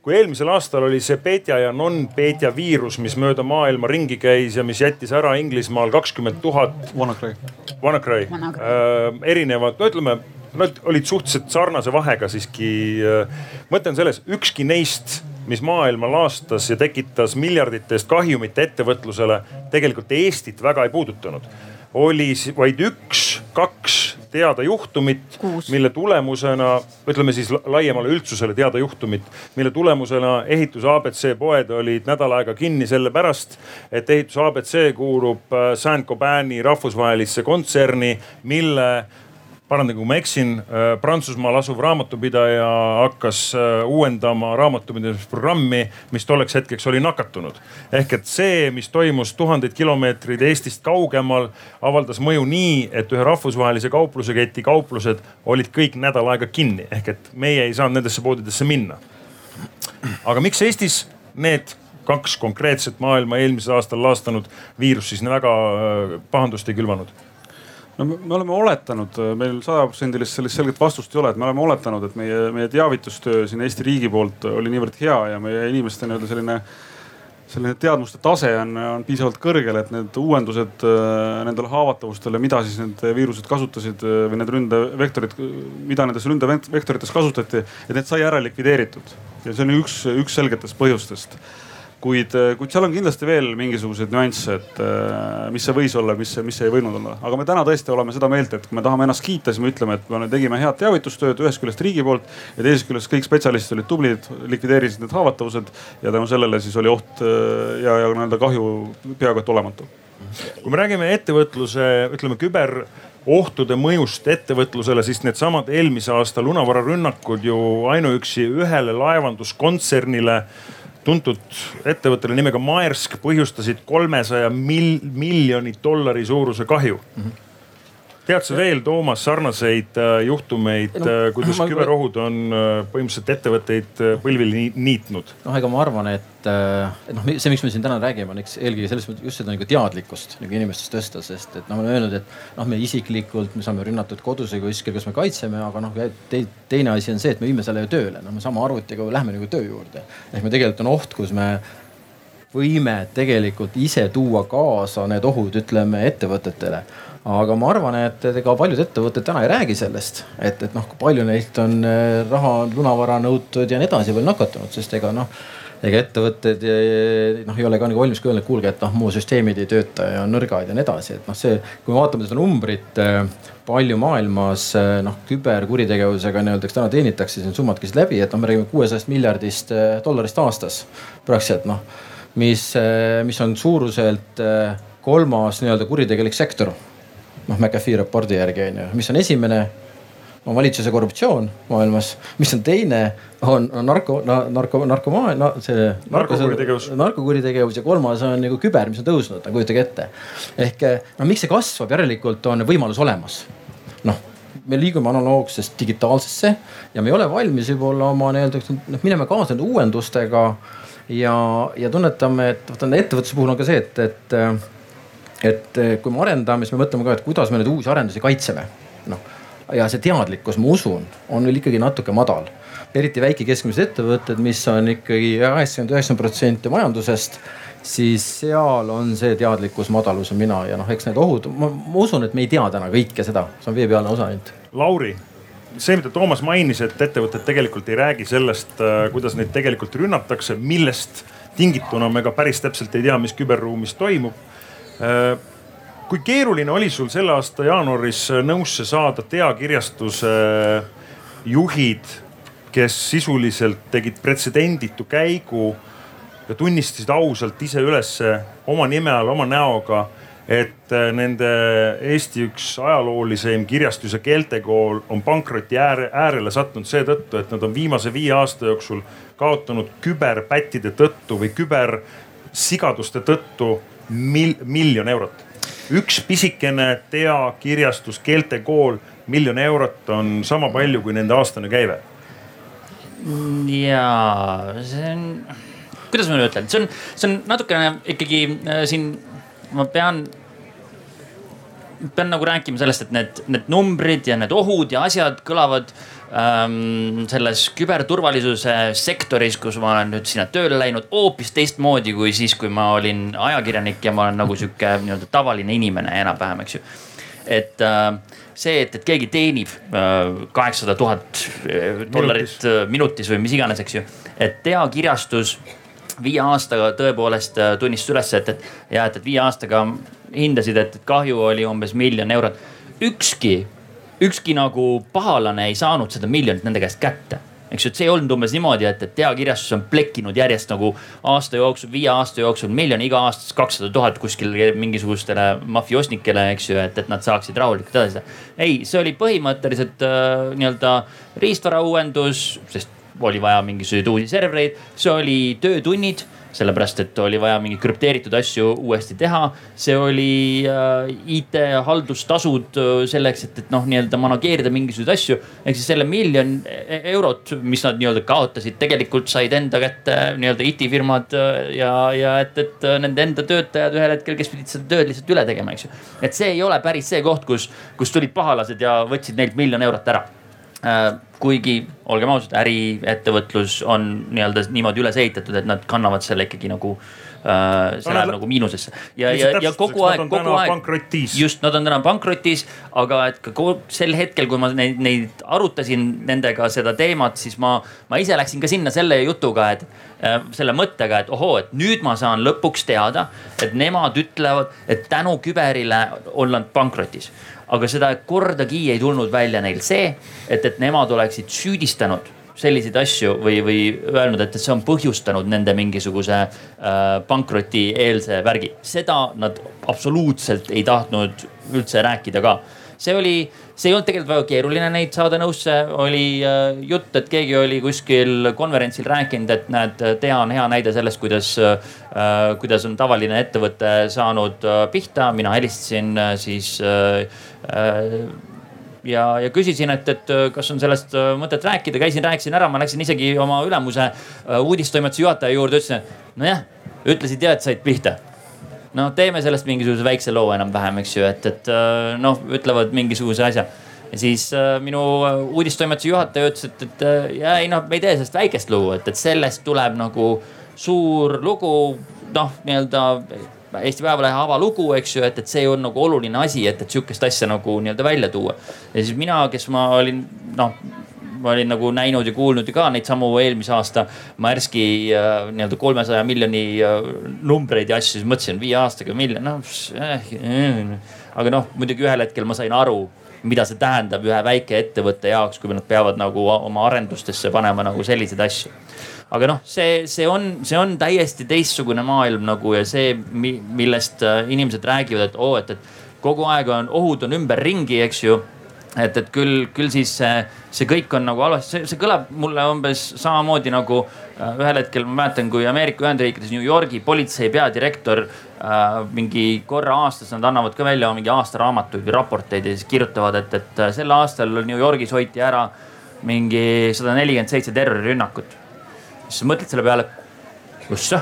kui eelmisel aastal oli see Petja ja non-Petja viirus, mis mööda maailma ringi käis ja mis jättis ära Inglismaal kakskümmend tuhat. WannaCry. WannaCry äh,, erinevad, no ütleme nad olid suhteliselt sarnase vahega siiski. Äh, mõte on selles, ükski neist, mis maailma laastas ja tekitas miljardite eest kahjumit ettevõtlusele, tegelikult Eestit väga ei puudutanud. Oli vaid üks, kaks teada juhtumit, mille tulemusena, ütleme siis laiemale üldsusele teada juhtumit, mille tulemusena ehituse abc poed olid nädal aega kinni sellepärast, et ehituse abc kuulub äh, Saint-Gobaini rahvusvahelisse kontserni, mille parandage, kui ma eksin, äh, Prantsusmaal asuv raamatupidaja hakkas äh, uuendama raamatupidamisprogrammi, mis tolleks hetkeks oli nakatunud. ehk et see, mis toimus tuhandeid kilomeetreid Eestist kaugemal, avaldas mõju nii, et ühe rahvusvahelise kaupluseketi kauplused olid kõik nädal aega kinni, ehk et meie ei saanud nendesse poodidesse minna. aga miks Eestis need kaks konkreetset maailma eelmisel aastal laastanud viirust siis väga äh, pahandust ei külvanud? No me oleme oletanud, meil sajaprotsendilist sellist selget vastust ei ole, et me oleme oletanud, et meie, meie teavitustöö siin Eesti riigi poolt oli niivõrd hea ja meie inimeste nii-öelda selline selline teadmuste tase on, on piisavalt kõrgel, et need uuendused äh, nendele haavatavustele, mida siis need viirused kasutasid äh, või need ründevektorid, mida nendes ründevektorites kasutati, et need sai ära likvideeritud. ja see on üks, üks selgetest põhjustest kuid, äh, kuid seal on kindlasti veel mingisuguseid nüansse, et äh, mis see võis olla, mis, mis ei võinud olla. aga me täna tõesti oleme seda meelt, et kui me tahame ennast kiita, siis me ütleme, et me tegime head teavitustööd ühest küljest riigi poolt ja teisest küljest kõik spetsialistid olid tublid, likvideerisid need haavatavused ja tänu sellele siis oli oht äh, ja, ja nii-öelda kahju peaaegu et olematu. kui me räägime ettevõtluse, ütleme küber ohtude mõjust ettevõtlusele, siis needsamad eelmise aasta lunavararünnakud ju ainuüksi ühele laevanduskontsernile tuntud ettevõttele nimega Maersk põhjustasid kolmesaja mil, miljoni dollari suuruse kahju mm. -hmm tead sa veel, Toomas, sarnaseid äh, juhtumeid no,, äh, kuidas ma... küberohud on äh, põhimõtteliselt ettevõtteid põlvili niitnud? noh, ega ma arvan, et, et noh, see, miks me siin täna räägime, on eks eelkõige selles mõttes just seda nagu teadlikkust nagu inimestes tõsta, sest et noh, ma olen öelnud, et noh, me isiklikult, me saame rünnatud kodus või kuskil, kus me kaitseme, aga noh te,, teine asi on see, et me viime selle ju tööle, no me sama arvutiga lähme nagu töö juurde. ehk me tegelikult on oht, kus me võime tegelikult ise tuua kaasa need ohud, ütleme ettevõtetele aga ma arvan, et ega paljud ettevõtted täna ei räägi sellest, et, et noh, kui palju neilt on eh, raha, lunavara nõutud ja nii edasi veel nakatunud, sest ega noh ega ettevõtted noh, ei ole ka nagu valmis ka öelnud, et kuulge, et noh, mu süsteemid ei tööta ja on nõrgad ja nii edasi, et noh, see, kui me vaatame seda numbrit, eh, palju maailmas eh, noh, küberkuritegevusega nii-öelda, eks täna teenitakse, siin summad käisid läbi, et noh, me räägime kuuesajast miljardist dollarist aastas praktiliselt noh, mis, mis on suuruselt kolmas nii-öelda kuritegelik sektor noh McAfee raporti järgi on ju, mis on esimene on valitsuse korruptsioon maailmas, mis on teine, on, narko, narko, narkomaan, no see. narkokuritegevus. narkokuritegevus ja kolmas on nagu küber, mis on tõusnud, no kujutage ette. ehk noh, miks see kasvab, järelikult on võimalus olemas. noh, me liigume analoogsest digitaalsesse ja me ei ole valmis võib-olla oma nii-öelda, noh minema kaasa nende uuendustega. ja, ja tunnetame, et vaata ettevõtluse puhul on ka see, et, et et eh, kui me arendame, siis me mõtleme ka, et kuidas me neid uusi arendusi kaitseme. noh ja see teadlikkus, ma usun, on veel ikkagi natuke madal. eriti väike keskmised ettevõtted, mis on ikkagi kaheksakümmend, üheksakümmend protsenti majandusest siis seal on see teadlikkus madal, usun mina ja noh, eks need ohud, ma usun, et me ei tea täna kõike seda, see on veepealne osa ainult. Lauri, see, mida Toomas mainis, et ettevõtted tegelikult ei räägi sellest, äh, kuidas neid tegelikult rünnatakse, millest tingituna me ka päris täpselt ei tea, mis küberruumis toimub. Äh, kui keeruline oli sul selle aasta jaanuaris nõusse saada Tea kirjastuse juhid, kes sisuliselt tegid pretsedenditu käigu ja tunnistasid ausalt ise ülesse oma nime all, oma näoga, et äh, nende Eesti üks ajaloolisem kirjastus- ja keeltekool on pankroti ääre, äärele sattunud seetõttu, et nad on viimase viie aasta jooksul kaotanud küberpättide tõttu või kübersigaduste tõttu mil, miljon eurot. üks pisikene Tea kirjastus, keeltekool, miljon eurot on sama palju kui nende aastane käive. ja see on kuidas ma nüüd ütlen, see on, see on natukene ikkagi äh, siin, ma pean pean nagu rääkima sellest, et need, need numbrid ja need ohud ja asjad kõlavad selles küberturvalisuse sektoris, kus ma olen nüüd sinna tööle läinud hoopis teistmoodi kui siis, kui ma olin ajakirjanik ja ma olen nagu sihuke nii-öelda tavaline inimene enam-vähem, eks ju. et äh, see, et, et keegi teenib äh, kaheksasada tuhat äh, dollarit minutis. või mis iganes, eks ju. et Tea kirjastus viie aastaga tõepoolest tunnistas üles, et, et ja et, et viie aastaga hindasid, et kahju oli umbes miljon eurot. ükski, ükski nagu pahalane ei saanud seda miljonit nende käest kätte eks ju, et see ei olnud umbes niimoodi, et, et teakirjastus on plekkinud järjest nagu aasta jooksul, viie aasta jooksul miljon iga aasta kakssada tuhat kuskil mingisugustele mafioosnikele, eks ju, et, et nad saaksid rahulikult edasi. ei, see oli põhimõtteliselt äh, nii-öelda riistvara uuendus, sest oli vaja mingisuguseid uusi servereid, see oli töötunnid sellepärast et oli vaja mingeid krüpteeritud asju uuesti teha. see oli äh, IT haldustasud äh, selleks, et, et noh, nii-öelda manageerida mingisuguseid asju. ehk siis selle miljon e-, eurot, mis nad nii-öelda kaotasid, tegelikult said enda kätte nii-öelda IT-firmad äh, ja, ja et, et äh, nende enda töötajad ühel hetkel, kes pidid seda tööd lihtsalt üle tegema, eks ju. et see ei ole päris see koht, kus, kus tulid pahalased ja võtsid neilt miljon eurot ära Äh, kuigi olgem ausad, äriettevõtlus on nii-öelda niimoodi üles ehitatud, et nad kannavad selle ikkagi nagu äh,, see läheb nagu miinusesse. ja, ja, ja kogu aeg, kogu aeg, just, nad on täna pankrotis, aga et ka sel hetkel, kui ma neid, neid arutasin nendega seda teemat, siis ma, ma ise läksin ka sinna selle jutuga, et äh, selle mõttega, et ohoo, et nüüd ma saan lõpuks teada, et nemad ütlevad, et tänu küberile on nad pankrotis aga seda kordagi ei tulnud välja neil see, et, et nemad oleksid süüdistanud selliseid asju või, või öelnud, et, see on põhjustanud nende mingisuguse äh, pankrotieelse värgi. seda nad absoluutselt ei tahtnud üldse rääkida ka. see oli see ei olnud tegelikult väga keeruline neid saada nõusse, oli äh, jutt, et keegi oli kuskil konverentsil rääkinud, et näed, Tea on hea näide sellest, kuidas, äh, kuidas on tavaline ettevõte saanud äh, pihta. mina helistasin siis ja, ja küsisin, et, et kas on sellest mõtet rääkida, käisin, rääkisin ära, ma läksin isegi oma ülemuse uudistoimetuse juhataja juurde, ütlesin, nojah, ütlesid ja, et said pihta noh, teeme sellest mingisuguse väikse loo enam-vähem, eks ju, et, et äh, noh, ütlevad mingisuguse asja. ja siis äh, minu äh, uudistoimetuse juhataja ütles, et, et äh, ja ei noh, me ei tee sellest väikest lugu, et, et sellest tuleb nagu suur lugu, noh, nii-öelda Eesti Päevalehe avalugu, eks ju, et, et see on nagu oluline asi, et, et sihukest asja nagu nii-öelda välja tuua. ja siis mina, kes ma olin noh ma olin nagu näinud ja kuulnud ju ka neid samu eelmise aasta Maerski äh, nii-öelda kolmesaja miljoni äh, numbreid ja asju, siis mõtlesin viie aastaga miljon, noh äh, äh. aga noh, muidugi ühel hetkel ma sain aru, mida see tähendab ühe väikeettevõtte jaoks, kui nad peavad nagu oma arendustesse panema nagu selliseid asju aga noh, see, see on, see on täiesti teistsugune maailm nagu ja see, millest äh, inimesed räägivad, et oo et, et kogu aeg on ohud on ümberringi, eks ju et, et küll, küll siis see, see kõik on nagu halvasti, see, see kõlab mulle umbes samamoodi nagu äh, ühel hetkel ma mäletan, kui Ameerika Ühendriikides New Yorgi politsei peadirektor äh, mingi korra aastas, nad annavad ka välja mingi aastaraamatuid või raporteid ja siis kirjutavad, et, et äh, sel aastal New Yorgis hoiti ära mingi sada nelikümmend seitse terrorirünnakut. Siis sa mõtled selle peale, see,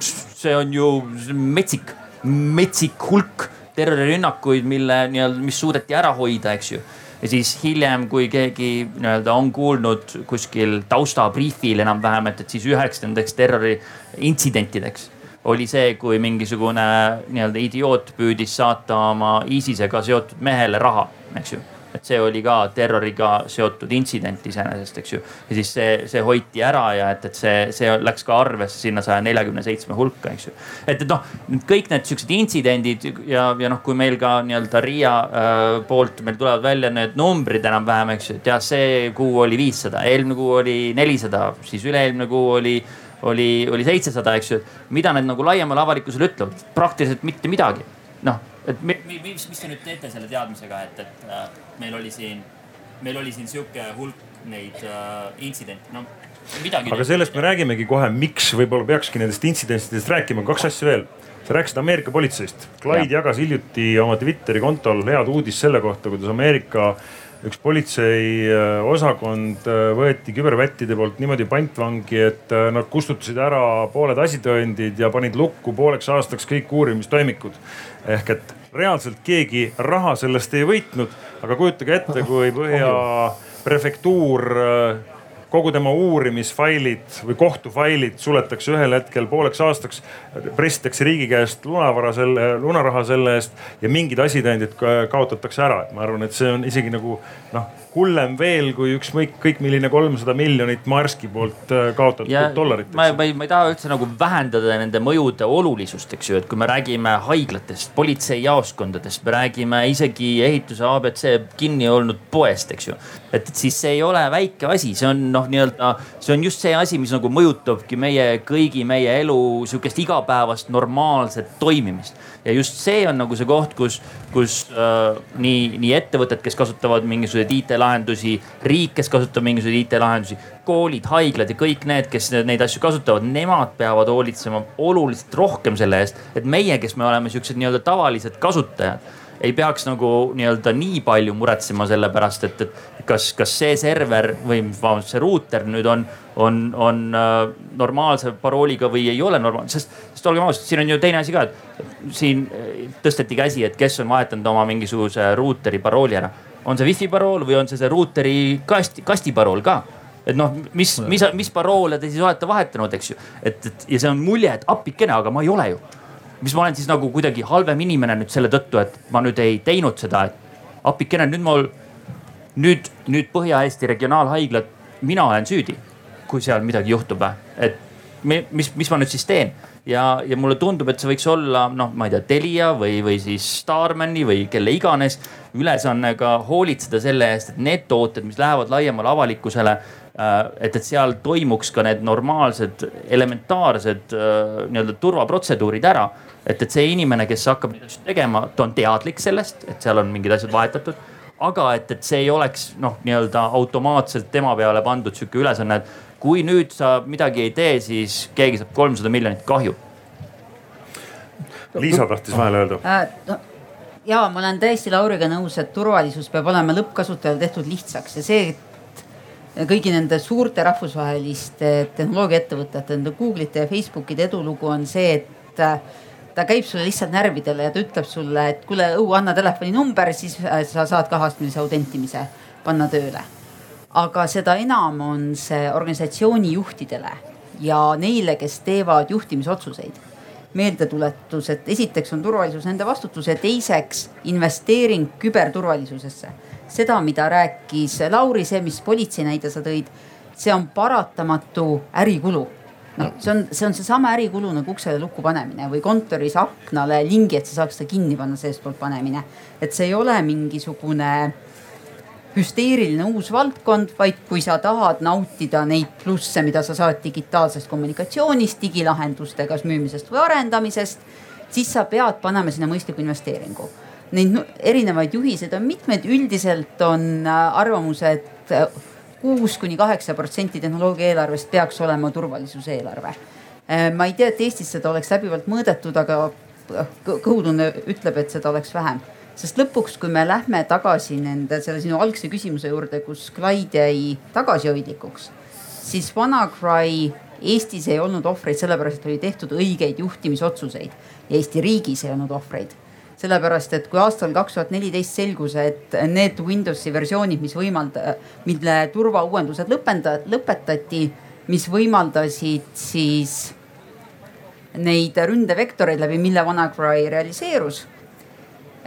see on ju metsik metsik hulk terrorirünnakuid, mille nii-öelda, mis suudeti ära hoida, eks ju. Ja siis hiljem, kui keegi nii-öelda on kuulnud kuskil taustabriifil enam-vähem, et, et siis üheks nendeks terroriintsidentideks oli see, kui mingisugune nii-öelda idioot püüdis saata oma ISISega seotud mehele raha, eks ju et see oli ka terroriga seotud intsident iseenesest, eks ju. ja siis see, see hoiti ära ja et, et see, see läks ka arvesse sinna saja neljakümne seitsme hulka, eks ju. et, et noh, kõik need siuksed intsidendid ja, ja noh, kui meil ka nii-öelda Riia äh, poolt meil tulevad välja need numbrid enam-vähem, eks ju, et jah, see kuu oli viissada, eelmine kuu oli nelisada, siis üle-eelmine kuu oli oli, oli seitsesada, eks ju. mida need nagu laiemale avalikkusele ütlevad? praktiliselt mitte midagi. noh, et mi, mi, mis, mis te nüüd teete selle teadmisega, et, et äh, meil oli siin, meil oli siin sihuke hulk neid äh, intsidente, no midagi. aga sellest me räägimegi kohe, miks võib-olla peakski nendest intsidentidest rääkima, kaks asja veel. sa rääkisid Ameerika politseist. Clyde ja. jagas hiljuti oma Twitteri kontol head uudist selle kohta, kuidas Ameerika üks politseiosakond äh, äh, võeti küberpättide poolt niimoodi pantvangi, et äh, nad kustutasid ära pooled asitõendid ja panid lukku pooleks aastaks kõik uurimistoimikud. ehk et reaalselt keegi raha sellest ei võitnud, aga kujutage ette, kui Põhja prefektuur kogu tema uurimisfailid või kohtufailid suletakse ühel hetkel pooleks aastaks. pressitakse riigi käest lunavara selle, lunaraha selle eest ja mingid asitõendid kaotatakse ära, et ma arvan, et see on isegi nagu noh hullem veel kui ükskõik kõik milline kolmsada miljonit Marski poolt äh, kaotatud ja dollarit. ma, ma ei, ma ei taha üldse nagu vähendada nende mõjude olulisust, eks ju, et kui me räägime haiglatest, politseijaoskondadest, me räägime isegi ehituse abc kinni olnud poest, eks ju. et, et siis see ei ole väike asi, see on noh, nii-öelda, see on just see asi, mis nagu mõjutabki meie kõigi meie elu sihukest igapäevast normaalset toimimist ja just see on nagu see koht, kus, kus äh, nii, nii ettevõtted, kes kasutavad mingisuguseid IT-lahendusi, riik, kes kasutab mingisuguseid IT-lahendusi, koolid, haiglad ja kõik need, kes neid asju kasutavad, nemad peavad hoolitsema oluliselt rohkem selle eest, et meie, kes me oleme siuksed nii-öelda tavalised kasutajad ei peaks nagu nii-öelda nii palju muretsema selle pärast, et, et kas, kas see server või vabandust, see ruuter nüüd on, on, on äh, normaalse parooliga või ei ole normaalne, sest, sest olgem ausad, siin on ju teine asi ka, et siin äh, tõsteti käsi, et kes on vahetanud oma mingisuguse ruuteri parooli ära. on see wifi parool või on see see ruuteri kasti, kasti parool ka? Et noh, mis, mis, mis paroole te siis olete vahetanud, eks ju. et, et ja see on mulje, et appikene, aga ma ei ole ju. Mis ma olen siis nagu kuidagi halvem inimene nüüd selle tõttu, et ma nüüd ei teinud seda, et appikene, nüüd mul, nüüd, nüüd Põhja-Eesti Regionaalhaiglad, mina olen süüdi, kui seal midagi juhtub või, et mis, mis ma nüüd siis teen ja, ja mulle tundub, et see võiks olla noh, ma ei tea, Telia või, või siis Starmani või kelle iganes ülesanne ka hoolitseda selle eest, et need tooted, mis lähevad laiemale avalikkusele Äh, et, et seal toimuks ka need normaalsed, elementaarsed äh, nii-öelda turvaprotseduurid ära. et, et see inimene, kes hakkab neid asju tegema, ta on teadlik sellest, et seal on mingid asjad vahetatud. aga et, et see ei oleks noh, nii-öelda automaatselt tema peale pandud sihuke ülesanne, et kui nüüd sa midagi ei tee, siis keegi saab kolmsada miljonit kahju. Liisa tahtis vahele öelda äh,. No ja ma olen täiesti Lauriga nõus, et turvalisus peab olema lõppkasutajale tehtud lihtsaks ja see kõigi nende suurte rahvusvaheliste tehnoloogiaettevõtete, nende Google'ite ja Facebookide edulugu on see, et äh, ta käib sulle lihtsalt närvidele ja ta ütleb sulle, et kuule, õu, anna telefoninumber, siis äh, sa saad kaheastmelise autentimise panna tööle. Aga seda enam on see organisatsiooni juhtidele ja neile, kes teevad juhtimisotsuseid meeldetuletus, et esiteks on turvalisus nende vastutus ja teiseks investeering küberturvalisusesse. Seda, mida rääkis Lauri, see, mis politsei näide sa tõid, see on paratamatu ärikulu. Noh, see on, see on seesama ärikulu nagu uksele lukku panemine või kontoris aknale lingi, et sa saaks seda kinni panna seestpoolt panemine. et see ei ole mingisugune hüsteeriline uus valdkond, vaid kui sa tahad nautida neid plusse, mida sa saad digitaalsest kommunikatsioonist, digilahenduste kas müümisest või arendamisest, siis sa pead panema sinna mõistliku investeeringu neid erinevaid juhiseid on mitmeid, üldiselt on äh, arvamus, et äh, kuus kuni kaheksa protsenti tehnoloogia eelarvest peaks olema turvalisuse eelarve. Äh, ma ei tea, et Eestis seda oleks läbivalt mõõdetud, aga kõhutunne ütleb, et seda oleks vähem. Sest lõpuks, kui me lähme tagasi nende selle sinu algse küsimuse juurde, kus Clyde jäi tagasihoidlikuks, siis WannaCry Eestis ei olnud ohvreid sellepärast, et oli tehtud õigeid juhtimisotsuseid Eesti riigis ei olnud ohvreid sellepärast et kui aastal kaks tuhat neliteist selgus, et need Windowsi versioonid, mis võimalda-, mille turvauuendused lõpenda-, lõpetati, mis võimaldasid siis neid ründevektoreid läbi, mille WannaCry realiseerus.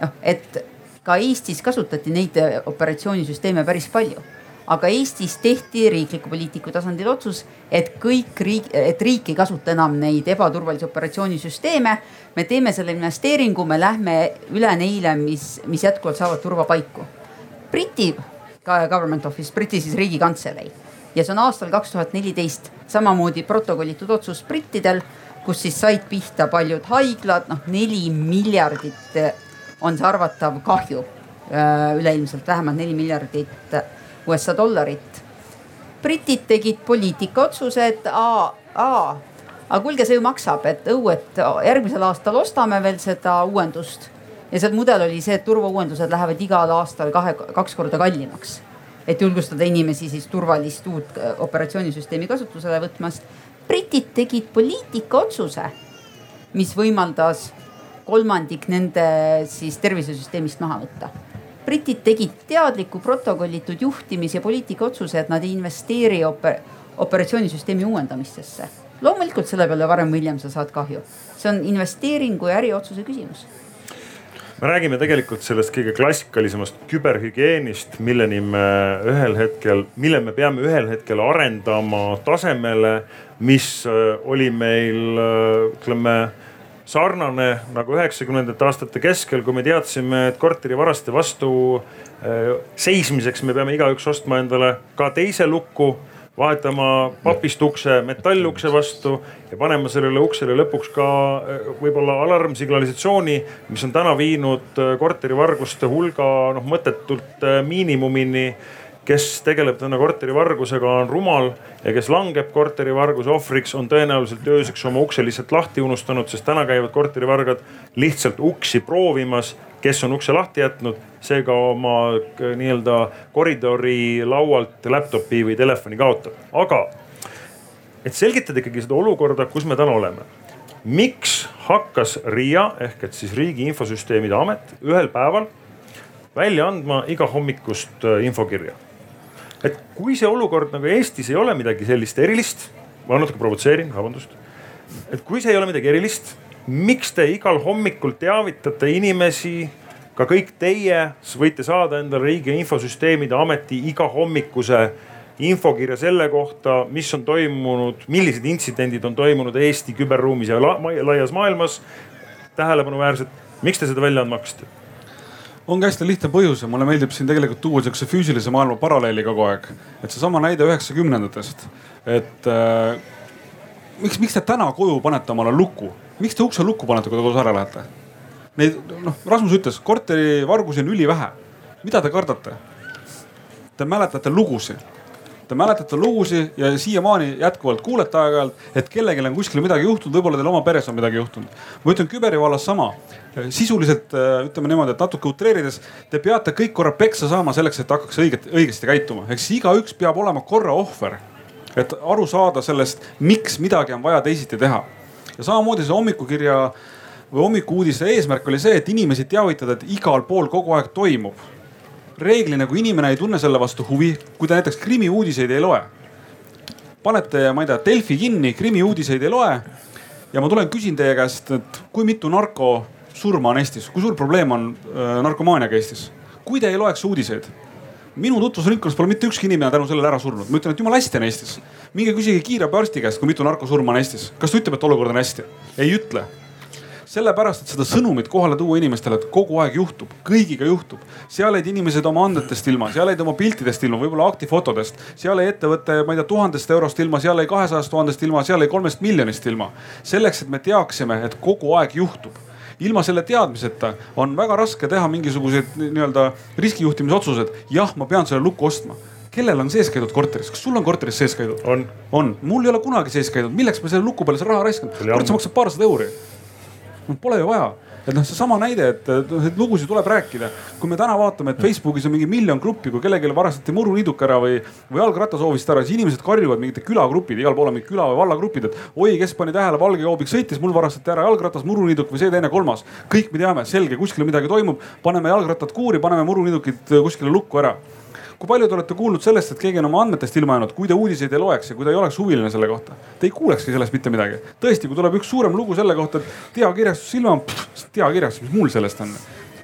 Noh, et ka Eestis kasutati neid operatsioonisüsteeme päris palju aga Eestis tehti riikliku poliitiku tasandil otsus, et kõik riik, et riik ei kasuta enam neid ebaturvalisi operatsioonisüsteeme. me teeme selle investeeringu, me lähme üle neile, mis, mis jätkuvalt saavad turvapaiku. Briti government office, Briti siis riigikantselei ja see on aastal kaks tuhat neliteist samamoodi protokollitud otsus brittidel, kus siis said pihta paljud haiglad, noh neli miljardit on see arvatav kahju üleilmselt vähemalt neli miljardit USA dollarit. britid tegid poliitikaotsuse, et aa, aa, aga kuulge, see ju maksab, et õu, et järgmisel aastal ostame veel seda uuendust. ja see mudel oli see, et turvauuendused lähevad igal aastal kahe, kaks korda kallimaks. et julgustada inimesi siis turvalist uut äh, operatsioonisüsteemi kasutusele võtmast. britid tegid poliitikaotsuse, mis võimaldas kolmandik nende siis tervisesüsteemist maha võtta britid tegid teadliku protokollitud juhtimis- ja poliitikaotsuse, et nad ei investeeri oper operatsioonisüsteemi uuendamistesse. loomulikult selle peale varem või hiljem sa saad kahju. see on investeeringu ja äriotsuse küsimus me räägime tegelikult sellest kõige klassikalisemast küberhügieenist, milleni me ühel hetkel, mille me peame ühel hetkel arendama tasemele, mis äh, oli meil äh, ütleme sarnane nagu üheksakümnendate aastate keskel, kui me teadsime, et korterivaraste vastu äh, seismiseks me peame igaüks ostma endale ka teise luku vahetama papist ukse metallukse vastu ja panema sellele uksele lõpuks ka äh, võib-olla alarmsignalisatsiooni, mis on täna viinud äh, korterivarguste hulga noh mõttetult miinimumini kes tegeleb täna korterivargusega, on rumal ja kes langeb korterivarguse ohvriks, on tõenäoliselt ööseks oma ukse lihtsalt lahti unustanud, sest täna käivad korterivargad lihtsalt uksi proovimas, kes on ukse lahti jätnud, seega oma nii-öelda koridori laualt laptop'i või telefoni kaotab. aga et selgitada ikkagi seda olukorda, kus me täna oleme. miks hakkas RIA ehk et siis Riigi Infosüsteemide Amet ühel päeval välja andma igahommikust äh, infokirja et kui see olukord nagu Eestis ei ole midagi sellist erilist, ma natuke provotseerin, vabandust. et kui see ei ole midagi erilist, miks te igal hommikul teavitate inimesi, ka kõik teie võite saada endale riigi infosüsteemide ameti igahommikuse infokirja selle kohta, mis on toimunud, millised intsidendid on toimunud Eesti küberruumis ja la laias maailmas. tähelepanuväärsed, miks te seda välja andma hakkasite? Ongi hästi lihtne põhjus ja mulle meeldib siin tegelikult tuua sihukese füüsilise maailma paralleeli kogu aeg. et seesama näide üheksakümnendatest, et äh, miks, miks te täna koju panete omale luku, miks te ukse lukku panete, kui te kodus ära lähete? Neid noh, Rasmus ütles, korterivargusi on ülivähe. mida te kardate? Te mäletate lugusid Te mäletate lugusid ja siiamaani jätkuvalt kuulete aeg-ajalt, et kellelgi on kuskil midagi juhtunud, võib-olla teil oma peres on midagi juhtunud. ma ütlen küberi vallas sama. sisuliselt äh, ütleme niimoodi, et natuke utreerides, te peate kõik korra peksa saama selleks, et hakkaks õiget, õigesti käituma. ehk siis igaüks peab olema korra ohver, et aru saada sellest, miks midagi on vaja teisiti teha. ja samamoodi see hommikukirja või hommikuudiste eesmärk oli see, et inimesi teavitada, et igal pool kogu aeg toimub reeglina, kui inimene ei tunne selle vastu huvi, kui ta näiteks krimiuudiseid ei loe. panete, ma ei tea, Delfi kinni, krimiuudiseid ei loe. ja ma tulen küsin teie käest, et kui mitu narkosurma on Eestis, kui suur probleem on äh, narkomaaniaga Eestis? kui te ei loeks uudiseid, minu tutvusringkonnas pole mitte ükski inimene tänu sellele ära surnud. ma ütlen, et jumala hästi on Eestis. minge küsige kiirabiarsti käest, kui mitu narkosurma on Eestis. kas ta ütleb, et olukord on hästi? ei ütle sellepärast, et seda sõnumit kohale tuua inimestele, et kogu aeg juhtub, kõigiga juhtub. seal jäid inimesed oma andetest ilma, seal jäid oma piltidest ilma, võib-olla aktifotodest, seal jäi ettevõte, ma ei tea, tuhandest eurost ilma, seal jäi kahesajast tuhandest ilma, seal jäi kolmest miljonist ilma. selleks, et me teaksime, et kogu aeg juhtub ilma selle teadmiseta on väga raske teha mingisuguseid nii-öelda riskijuhtimisotsused. jah, ma pean selle lukku ostma kellel on sees käidud korteris, kas sul on korteris sees käidud? on. on, mul ei ole kunagi sees käidud, milleks ma selle luku peale seda raha raiskan? kurat, see maksab paarsada euri no pole ju vaja. et noh, seesama näide, et et lugusid tuleb rääkida. kui me täna vaatame, et Facebookis on mingi miljon gruppi, kui kellelgi varastati muruniiduk ära või, või jalgratta soovisid ära, siis inimesed karjuvad mingite külagrupid, igal pool on mingid küla või vallagrupid, et oi, kes pani tähele, valge joobik sõitis, mul varastati ära jalgratas, muruniiduk või see, teine, kolmas. kõik me teame, selge, kuskil midagi toimub, paneme jalgrattad kuuri, paneme muruniidukid kuskile lukku ära kui palju te olete kuulnud sellest, et keegi on oma andmetest ilma jäänud, kui te uudiseid ei loeks ja kui te ei oleks huviline selle kohta? Te ei kuulekski sellest mitte midagi. tõesti, kui tuleb üks suurem lugu selle kohta, et teakirjastus ilma, teakirjastus, mis mul sellest on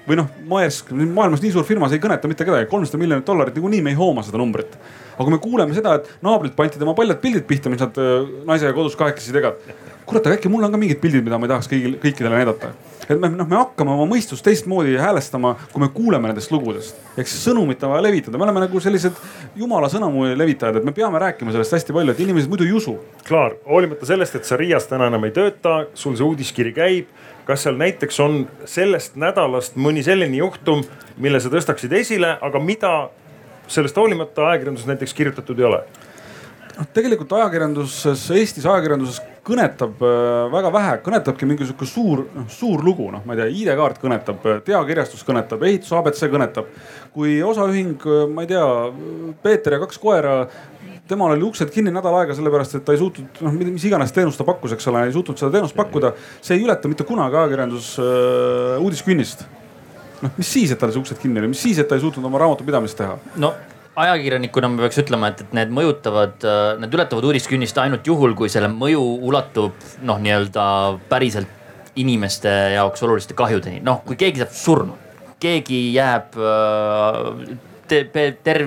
või noh, Maersk, maailmas nii suur firma, see ei kõneta mitte kedagi, kolmsada miljonit dollarit, niikuinii me ei hooma seda numbrit. aga kui me kuuleme seda, et naabrilt pandi tema paljad pildid pihta, mis nad äh, naisega kodus kahekesi tegid. kurat, aga äkki mul on ka mingid pildid, mida ma ei tahaks kõigil, kõikidele näidata et me noh, me hakkame oma mõistust teistmoodi häälestama, kui me kuuleme nendest lugudest. ehk siis sõnumit on vaja levitada, me oleme nagu sellised jumala sõnumi levitajad, et me peame rääkima sellest hästi palju, et inimesed muidu ei usu. Klaar, hoolimata sellest, et sa Riias täna enam ei tööta, sul see uudiskiri käib kas seal näiteks on sellest nädalast mõni selline juhtum, mille sa tõstaksid esile, aga mida sellest hoolimata ajakirjanduses näiteks kirjutatud ei ole? Noh, tegelikult ajakirjanduses, Eestis ajakirjanduses kõnetab äh, väga vähe, kõnetabki mingi sihuke suur, noh suur lugu, noh, ma ei tea, ID-kaart kõnetab, teakirjastus kõnetab, ehitus abc kõnetab. kui osaühing, äh, ma ei tea, Peeter ja kaks koera temal oli uksed kinni nädal aega sellepärast, et ta ei suutnud, noh mis iganes teenust ta pakkus, eks ole, ei suutnud seda teenust pakkuda. see ei ületa mitte kunagi ajakirjandus äh, uudiskünnist. noh, mis siis, et tal see uksed kinni oli, mis siis, et ta ei suutnud oma raamatupidamist teha? no ajakirjanikuna ma peaks ütlema, et, et need mõjutavad, äh, need ületavad uudiskünnist ainult juhul, kui selle mõju ulatub noh, nii-öelda päriselt inimeste jaoks oluliste kahjudeni. noh, kui keegi saab surma, keegi jääb äh, te, ter,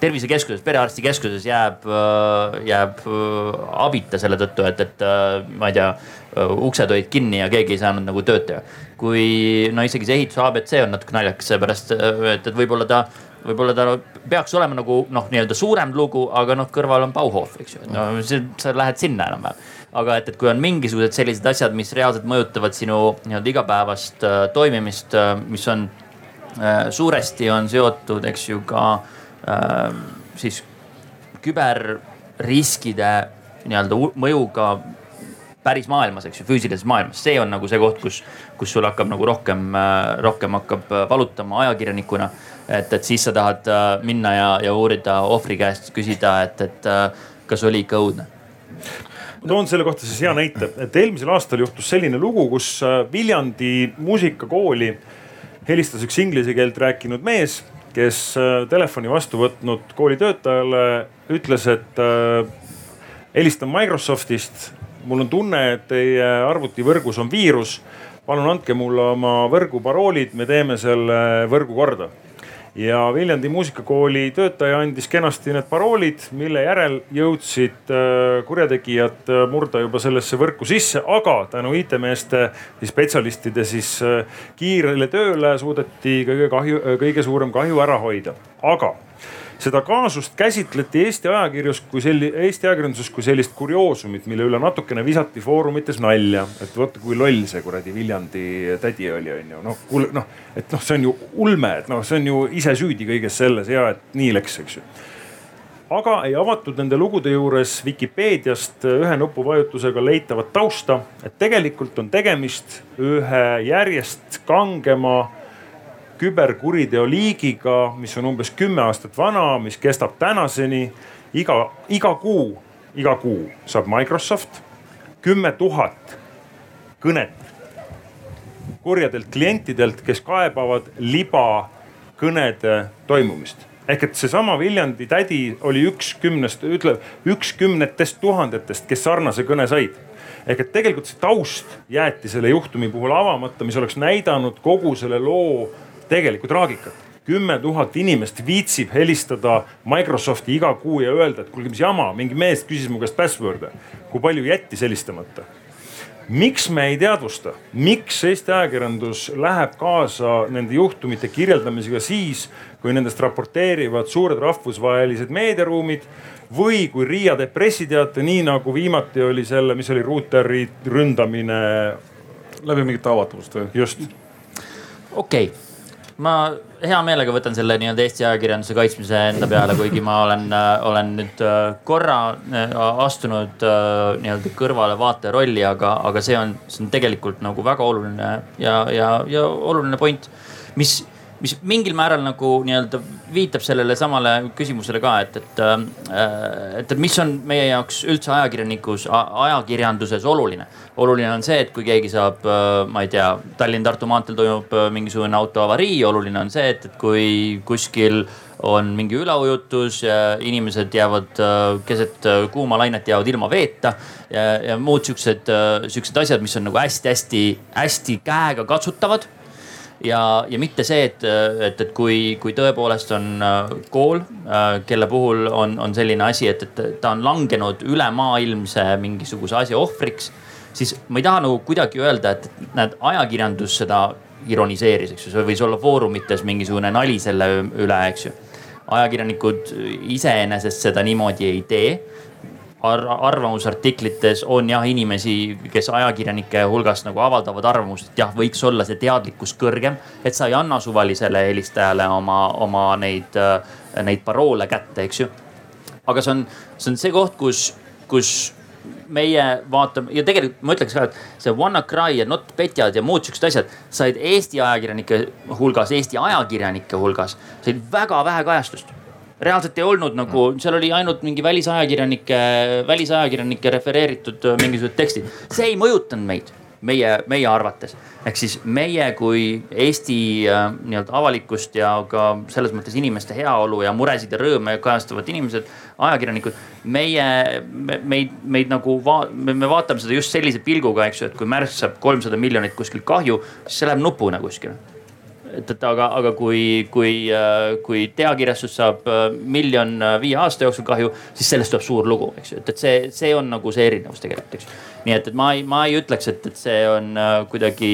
tervisekeskuses, perearstikeskuses jääb, äh, jääb abita selle tõttu, et, et ma ei tea, uksed olid kinni ja keegi ei saanud nagu tööd teha. kui no isegi see ehituse abc on natuke naljakas, seepärast et, et võib-olla ta võib-olla ta peaks olema nagu noh, nii-öelda suurem lugu, aga noh, kõrval on Bauhof, eks ju, et no see, sa lähed sinna enam-vähem. aga et, et kui on mingisugused sellised asjad, mis reaalselt mõjutavad sinu nii-öelda igapäevast äh, toimimist äh,, mis on äh, suuresti on seotud, eks ju, ka äh, siis küberriskide nii-öelda mõjuga päris maailmas, eks ju, füüsilises maailmas, see on nagu see koht, kus, kus sul hakkab nagu rohkem, äh, rohkem hakkab äh, valutama ajakirjanikuna et, et siis sa tahad äh, minna ja, ja uurida ohvri käest, küsida, et, et äh, kas oli ikka õudne ma toon selle kohta siis hea näite, et eelmisel aastal juhtus selline lugu, kus äh, Viljandi muusikakooli helistas üks inglise keelt rääkinud mees, kes telefoni vastu võtnud kooli töötajale ütles, et helistan Microsoftist. mul on tunne, et teie arvutivõrgus on viirus. palun andke mulle oma võrguparoolid, me teeme selle võrgu korda ja Viljandi muusikakooli töötaja andis kenasti need paroolid, mille järel jõudsid äh, kurjategijad äh, murda juba sellesse võrku sisse, aga tänu IT-meeste, spetsialistide siis äh, kiirele tööle suudeti kõige kahju, kõige suurem kahju ära hoida. aga seda kaasust käsitleti Eesti ajakirjus kui selli-, Eesti ajakirjanduses kui sellist kurioosumit, mille üle natukene visati foorumites nalja. et vaata, kui loll see kuradi Viljandi tädi oli, onju. noh, kuule noh, et noh, see on ju ulme, et noh, see on ju ise süüdi kõiges selles ja et nii läks, eks ju aga ei avatud nende lugude juures Vikipeediast ühe nupuvajutusega leitavat tausta, et tegelikult on tegemist ühe järjest kangema küberkuriteo liigiga, mis on umbes kümme aastat vana, mis kestab tänaseni. iga, iga kuu, iga kuu saab Microsoft kümme tuhat kõnet kurjadelt klientidelt, kes kaebavad libakõnede toimumist ehk et seesama Viljandi tädi oli üks kümnest, ütleb üks kümnetest tuhandetest, kes sarnase kõne said. ehk et tegelikult see taust jäeti selle juhtumi puhul avamata, mis oleks näidanud kogu selle loo tegelikku traagikat kümme tuhat inimest viitsib helistada Microsofti iga kuu ja öelda, et kuulge, mis jama, mingi mees küsis mu käest password'e. kui palju jättis helistamata? miks me ei teadvusta, miks Eesti ajakirjandus läheb kaasa nende juhtumite kirjeldamisega siis, kui nendest raporteerivad suured rahvusvahelised meediaruumid või kui Riia teeb pressiteate, nii nagu viimati oli selle, mis oli ruuteri ründamine. läbi mingite avatavust või? just. okei okay ma hea meelega võtan selle nii-öelda Eesti ajakirjanduse kaitsmise enda peale, kuigi ma olen, olen nüüd korra astunud nii-öelda kõrvale vaataja rolli, aga, aga see on, see on tegelikult nagu väga oluline ja, ja, ja oluline point, mis mis mingil määral nagu nii-öelda viitab sellele samale küsimusele ka, et, et, äh, et, et mis on meie jaoks üldse ajakirjanikus, ajakirjanduses oluline. oluline on see, et kui keegi saab, äh, ma ei tea, Tallinn-Tartu maanteel toimub äh, mingisugune autoavarii, oluline on see, et, et kui kuskil on mingi üleujutus inimesed jäävad keset kuuma lainet jäävad ilma veeta ja, ja muud siuksed, siuksed asjad, mis on nagu hästi-hästi-hästi käega katsutavad ja, ja mitte see, et, et, et kui, kui tõepoolest on äh, kool, äh, kelle puhul on, on selline asi, et, et ta on langenud ülemaailmse mingisuguse asja ohvriks, siis ma ei taha nagu kuidagi öelda, et näed, ajakirjandus seda ironiseeris, eks ju, see võis olla foorumites mingisugune nali selle üle, eks ju. ajakirjanikud iseenesest seda niimoodi ei tee ar arvamusartiklites on jah inimesi, kes ajakirjanike hulgas nagu avaldavad arvamust, et jah, võiks olla see teadlikkus kõrgem. et sa ei anna suvalisele helistajale oma, oma neid, neid paroole kätte, eks ju. aga see on, see on see koht, kus, kus meie vaatame ja tegelikult ma ütleks ka, et see WannaCry ja NotPetjad ja muud siuksed asjad said Eesti ajakirjanike hulgas, Eesti ajakirjanike hulgas, said väga vähe kajastust reaalselt ei olnud nagu, seal oli ainult mingi välisajakirjanike, välisajakirjanike refereeritud äh, mingisugused tekstid. see ei mõjutanud meid, meie, meie arvates. ehk siis meie kui Eesti äh, nii-öelda avalikkust ja ka selles mõttes inimeste heaolu ja muresid ja rõõme kajastavad inimesed, ajakirjanikud. meie, meid, meid nagu va-, me vaatame seda just sellise pilguga, eks ju, et kui Märsk saab kolmsada miljonit kuskilt kahju, siis see läheb nupuna kuskile et, et aga, aga kui, kui, äh, kui teakirjastus saab äh, miljon äh, viie aasta jooksul kahju, siis sellest tuleb suur lugu, eks ju, et, et see, see on nagu see erinevus tegelikult, eks. nii et, et ma ei, ma ei ütleks, et, et see on kuidagi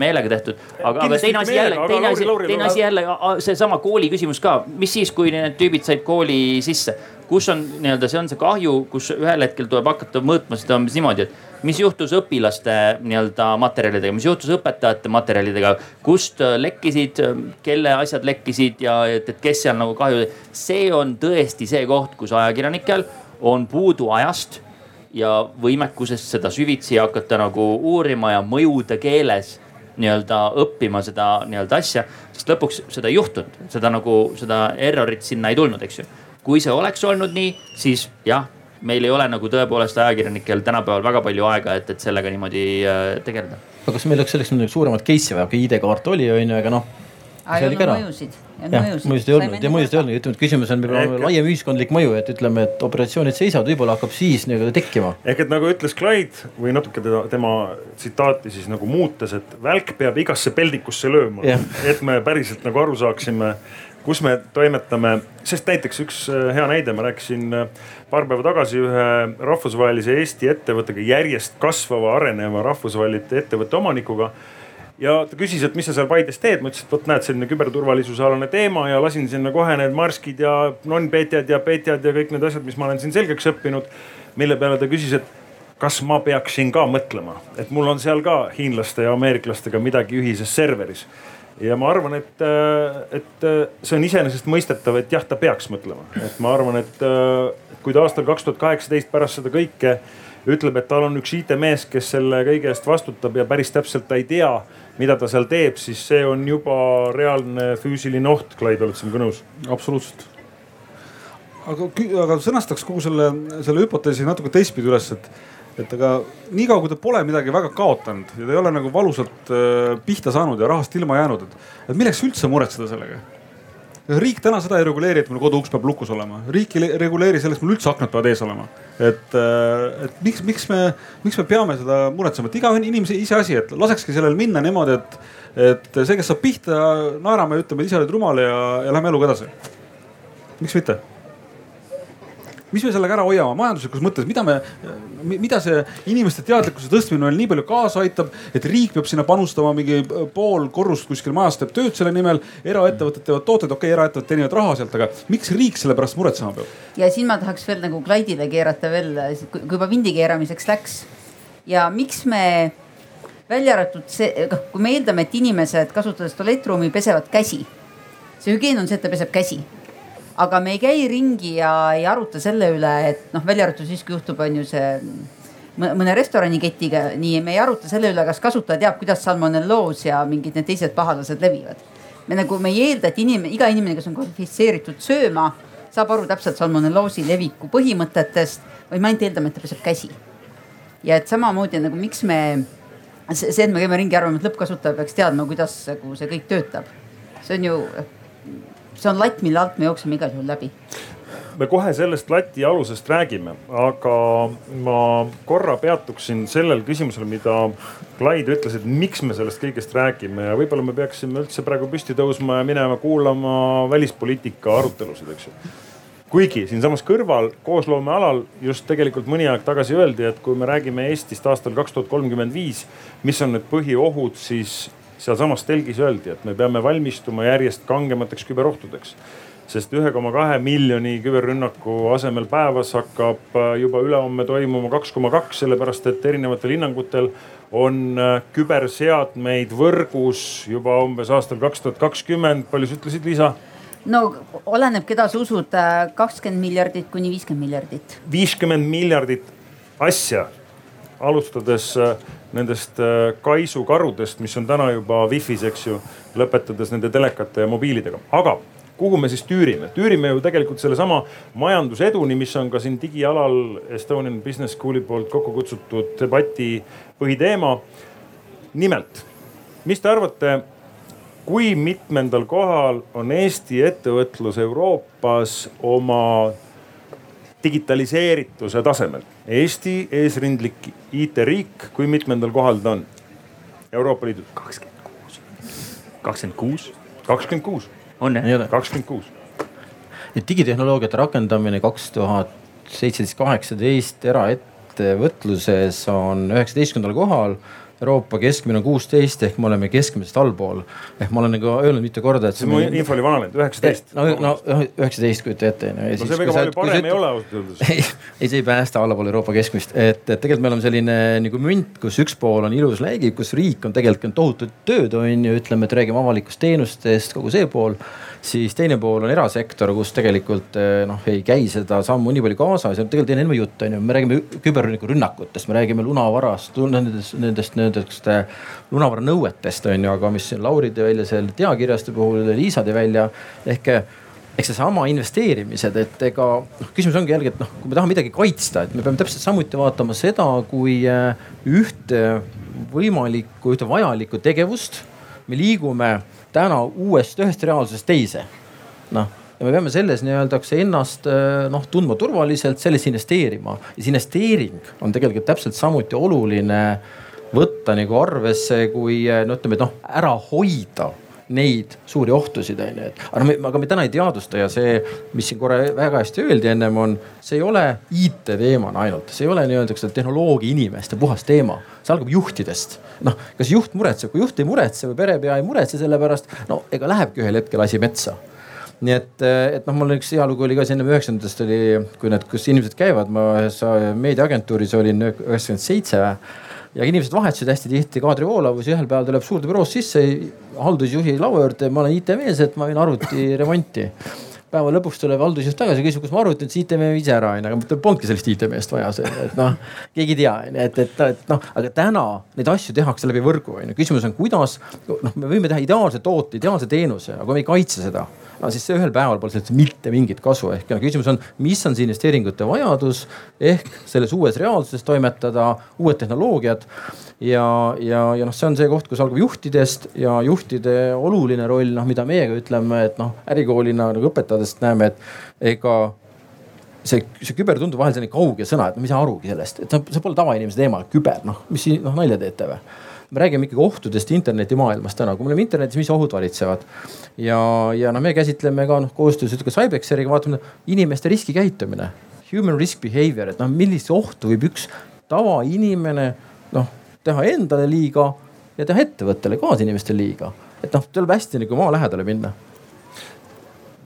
meelega tehtud, aga, aga teine asi jälle, teine asi, teine asi jälle, seesama kooli küsimus ka, mis siis, kui need tüübid said kooli sisse? Kus on nii-öelda, see on see kahju, kus ühel hetkel tuleb hakata mõõtma seda umbes niimoodi, et mis juhtus õpilaste nii-öelda materjalidega, mis juhtus õpetajate materjalidega, kust äh, lekkisid, äh, kelle asjad lekkisid ja et, et kes seal nagu kahju. see on tõesti see koht, kus ajakirjanikel on puudu ajast ja võimekusest seda süvitsi hakata nagu uurima ja mõjude keeles nii-öelda õppima seda nii-öelda asja, sest lõpuks seda ei juhtunud, seda nagu seda error'it sinna ei tulnud, eks ju. kui see oleks olnud nii, siis jah meil ei ole nagu tõepoolest ajakirjanikel tänapäeval väga palju aega, et, et sellega niimoodi äh, tegeleda. aga kas meil oleks selleks muidugi suuremat case'i vaja, kui ID-kaart oli, on ju, aga noh. ei olnud mõjusid. mõjusid ei olnud ja mõjusid ei olnud, ütleme, et küsimus on võib-olla laiem ühiskondlik mõju, et ütleme, et operatsioonid seisavad, võib-olla hakkab siis nii-öelda tekkima. ehk et nagu ütles Clyde või natuke teda, tema tsitaati siis nagu muutes, et välk peab igasse peldikusse lööma, et me päriselt nagu aru saaksime kus me toimetame, sest näiteks üks äh, hea näide, ma rääkisin äh, paar päeva tagasi ühe rahvusvahelise Eesti ettevõttega, järjest kasvava, areneva rahvusvahelise ettevõtte omanikuga. ja ta küsis, et mis sa seal Paides teed, ma ütlesin, et vot näed, selline küberturvalisuse alane teema ja lasin sinna kohe need marskid ja non-petjad ja petjad ja kõik need asjad, mis ma olen siin selgeks õppinud. mille peale ta küsis, et kas ma peaksin ka mõtlema, et mul on seal ka hiinlaste ja ameeriklastega midagi ühises serveris ja ma arvan, et, äh, et äh, see on iseenesestmõistetav, et jah, ta peaks mõtlema, et ma arvan, et äh, kui ta aastal kaks tuhat kaheksateist pärast seda kõike ütleb, et tal on üks IT-mees, kes selle kõige eest vastutab ja päris täpselt ta ei tea, mida ta seal teeb, siis see on juba reaalne füüsiline oht. Clyde, oled sa minuga nõus? absoluutselt. aga, aga sõnastaks kogu selle, selle hüpoteesi natuke teistpidi üles, et et aga niikaua, kui ta pole midagi väga kaotanud ja ta ei ole nagu valusalt äh, pihta saanud ja rahast ilma jäänud, et, et milleks üldse muretseda sellega? riik täna seda ei reguleeri, et mul koduuks peab lukus olema, riik ei reguleeri selleks, mul üldse aknad peavad ees olema. et, äh, et miks, miks me, miks me peame seda muretsema, et iga inimese iseasi, et lasekski sellel minna niimoodi, et, et see, kes saab pihta, naerame ja ütleme, et ise olid rumal ja, ja lähme eluga edasi. miks mitte? Mis me sellega ära hoiame majanduslikus mõttes, mida me, mida see inimeste teadlikkuse tõstmine veel nii palju kaasa aitab, et riik peab sinna panustama mingi pool korrust kuskil majas teeb tööd selle nimel. eraettevõtted teevad tooteid, okei okay,, eraettevõtted teenivad raha sealt, aga miks riik selle pärast muretsema peab? ja siin ma tahaks veel nagu Klaidile keerata veel, kui juba vindi keeramiseks läks ja miks me välja arvatud see, noh kui me eeldame, et inimesed kasutades tualettruumi pesevad käsi. see hügieen on see, et ta peseb käsi. Aga me ei käi ringi ja ei aruta selle üle, et noh, välja arvatud siis, kui juhtub, on ju see mõne restoraniketiga, nii me ei aruta selle üle, kas kasutaja teab, kuidas salmonelloos ja mingid need teised pahalased levivad. me nagu, me ei eelda, et inimene, iga inimene, kes on kvalifitseeritud sööma, saab aru täpselt salmonelloosi leviku põhimõtetest, vaid me ainult eeldame, et ta peseb käsi. ja et samamoodi nagu miks me, see, et me käime ringi arvama, et lõppkasutaja peaks teadma, kuidas nagu see kõik töötab. see on ju, see on latt, mille alt me jookseme igal juhul läbi. Me kohe sellest lati alusest räägime, aga ma korra peatuksin sellel küsimusel, mida Clyde ütles, et miks me sellest kõigest räägime ja võib-olla me peaksime üldse praegu püsti tõusma ja minema kuulama välispoliitika arutelusid, eks ju. Kuigi siinsamas kõrval koosloomealal just tegelikult mõni aeg tagasi öeldi, et kui me räägime Eestist aastal kaks tuhat kolmkümmend viis, mis on need põhiohud, siis sealsamas telgis öeldi, et me peame valmistuma järjest kangemateks küberohtudeks sest ühe koma kahe miljoni küberrünnaku asemel päevas hakkab äh, juba ülehomme toimuma kaks koma kaks, sellepärast et erinevatel hinnangutel on äh, küberseadmeid võrgus juba umbes aastal kaks tuhat kakskümmend. palju sa ütlesid, Liisa? no oleneb, keda sa usud, äh, kakskümmend miljardit kuni viiskümmend miljardit. viiskümmend miljardit asja, alustades nendest kaisukarudest, mis on täna juba wifi's, eks ju, lõpetades nende telekate ja mobiilidega, aga kuhu me siis tüürime? tüürime ju tegelikult sellesama majanduseduni, mis on ka siin digialal Estonian Business School'i poolt kokku kutsutud debati põhiteema. nimelt, mis te arvate, kui mitmendal kohal on Eesti ettevõtlus Euroopas oma digitaliseerituse tasemel? Eesti eesrindlik IT-riik, kui mitmendal kohal ta on Euroopa Liidus? kakskümmend kuus. kakskümmend kuus? kakskümmend kuus on jah? kakskümmend kuus. et digitehnoloogiate rakendamine kaks tuhat seitseteist, kaheksateist eraettevõtluses on üheksateistkümnendal kohal Euroopa keskmine on kuusteist ehk me oleme keskmisest allpool. ehk ma olen nagu öelnud mitu korda, et. see mu info oli vananenud, üheksateist. no, no üheksateist kujuta ette on ju. no see väga palju parem ei ole ausalt öeldes. ei, ei see ei päästa allapoole Euroopa keskmist, et, et tegelikult me oleme selline nagu münt, kus üks pool on ilus läigib, kus riik on tegelikult tohutut tööd on ju, ütleme, et räägime avalikust teenustest, kogu see pool siis teine pool on erasektor, kus tegelikult eh, noh, ei käi seda sammu nii palju kaasas ja tegelikult enam jutt on ju, me räägime küberrünnakutest, me räägime lunavarast, nendest, nendest, nendest eh, lunavara nõuetest on ju, aga mis Lauri tõi välja seal diakirjaste puhul, Liisa tõi välja ehk eh, eks seesama investeerimised, et ega noh, küsimus ongi jällegi, et noh, kui me tahame midagi kaitsta, et me peame täpselt samuti vaatama seda, kui ühte võimalikku, ühte vajalikku tegevust. Me liigume täna uuest, ühest reaalsusest teise. noh, ja me peame selles nii-öelda ennast äh, noh tundma turvaliselt, sellesse investeerima ja see investeering on tegelikult täpselt samuti oluline võtta nagu arvesse, kui äh, no ütleme, et noh ära hoida neid suuri ohtusid on ju, et aga me, aga me täna ei teadvusta ja see, mis siin korra väga hästi öeldi ennem on, see ei ole IT teemana ainult, see ei ole nii-öelda tehnoloogia inimeste puhas teema, see algab juhtidest. noh, kas juht muretseb, kui juht ei muretse või perepea ei muretse selle pärast, no ega lähebki ühel hetkel asi metsa nii et, et noh, mul üks hea lugu oli ka siin üheksakümnendatest oli, kui need, kus inimesed käivad, ma ühes meediaagentuuris olin üheksakümmend seitse ja inimesed vahetasid hästi tihti kaadrivoolavus ühel päeval tuleb suurde büroosse sisse haldusjuhi laua juurde, ma olen IT-mees, et ma viin arvuti remonti päeva lõpuks tuleb haldusjuht tagasi, küsib, kus ma arvutin, siis IT-mees ise ära onju, aga tal polnudki sellist IT-meest vaja, et noh, keegi ei tea onju, et, et, et noh, aga täna neid asju tehakse läbi võrgu onju. küsimus on, kuidas, noh, me võime teha ideaalse toote, ideaalse teenuse, aga me ei kaitse seda no siis ühel päeval pole sellest mitte mingit kasu, ehk no küsimus on, mis on see investeeringute vajadus ehk selles uues reaalsuses toimetada, uued tehnoloogiad. ja, ja, ja noh, see on see koht, kus algab juhtidest ja juhtide oluline roll, noh, mida meie ka ütleme, et noh, ärikoolina nagu õpetades näeme, et ega see, see küber tundub vahel selline kauge sõna, et no mis sa arugi sellest, et see pole tavainimese teema, küber, noh, mis siin noh nalja teete või? Me räägime ikkagi ohtudest internetimaailmas täna, kui me oleme internetis, mis ohud valitsevad. ja, ja noh, me käsitleme ka noh koostöös ka Cybexeriga vaatame inimeste riskikäitumine, human risk behavior, et noh, millist ohtu võib üks tavainimene noh teha endale liiga ja teha ettevõttele, kaasinimestele liiga. et noh, tuleb hästi nagu maa lähedale minna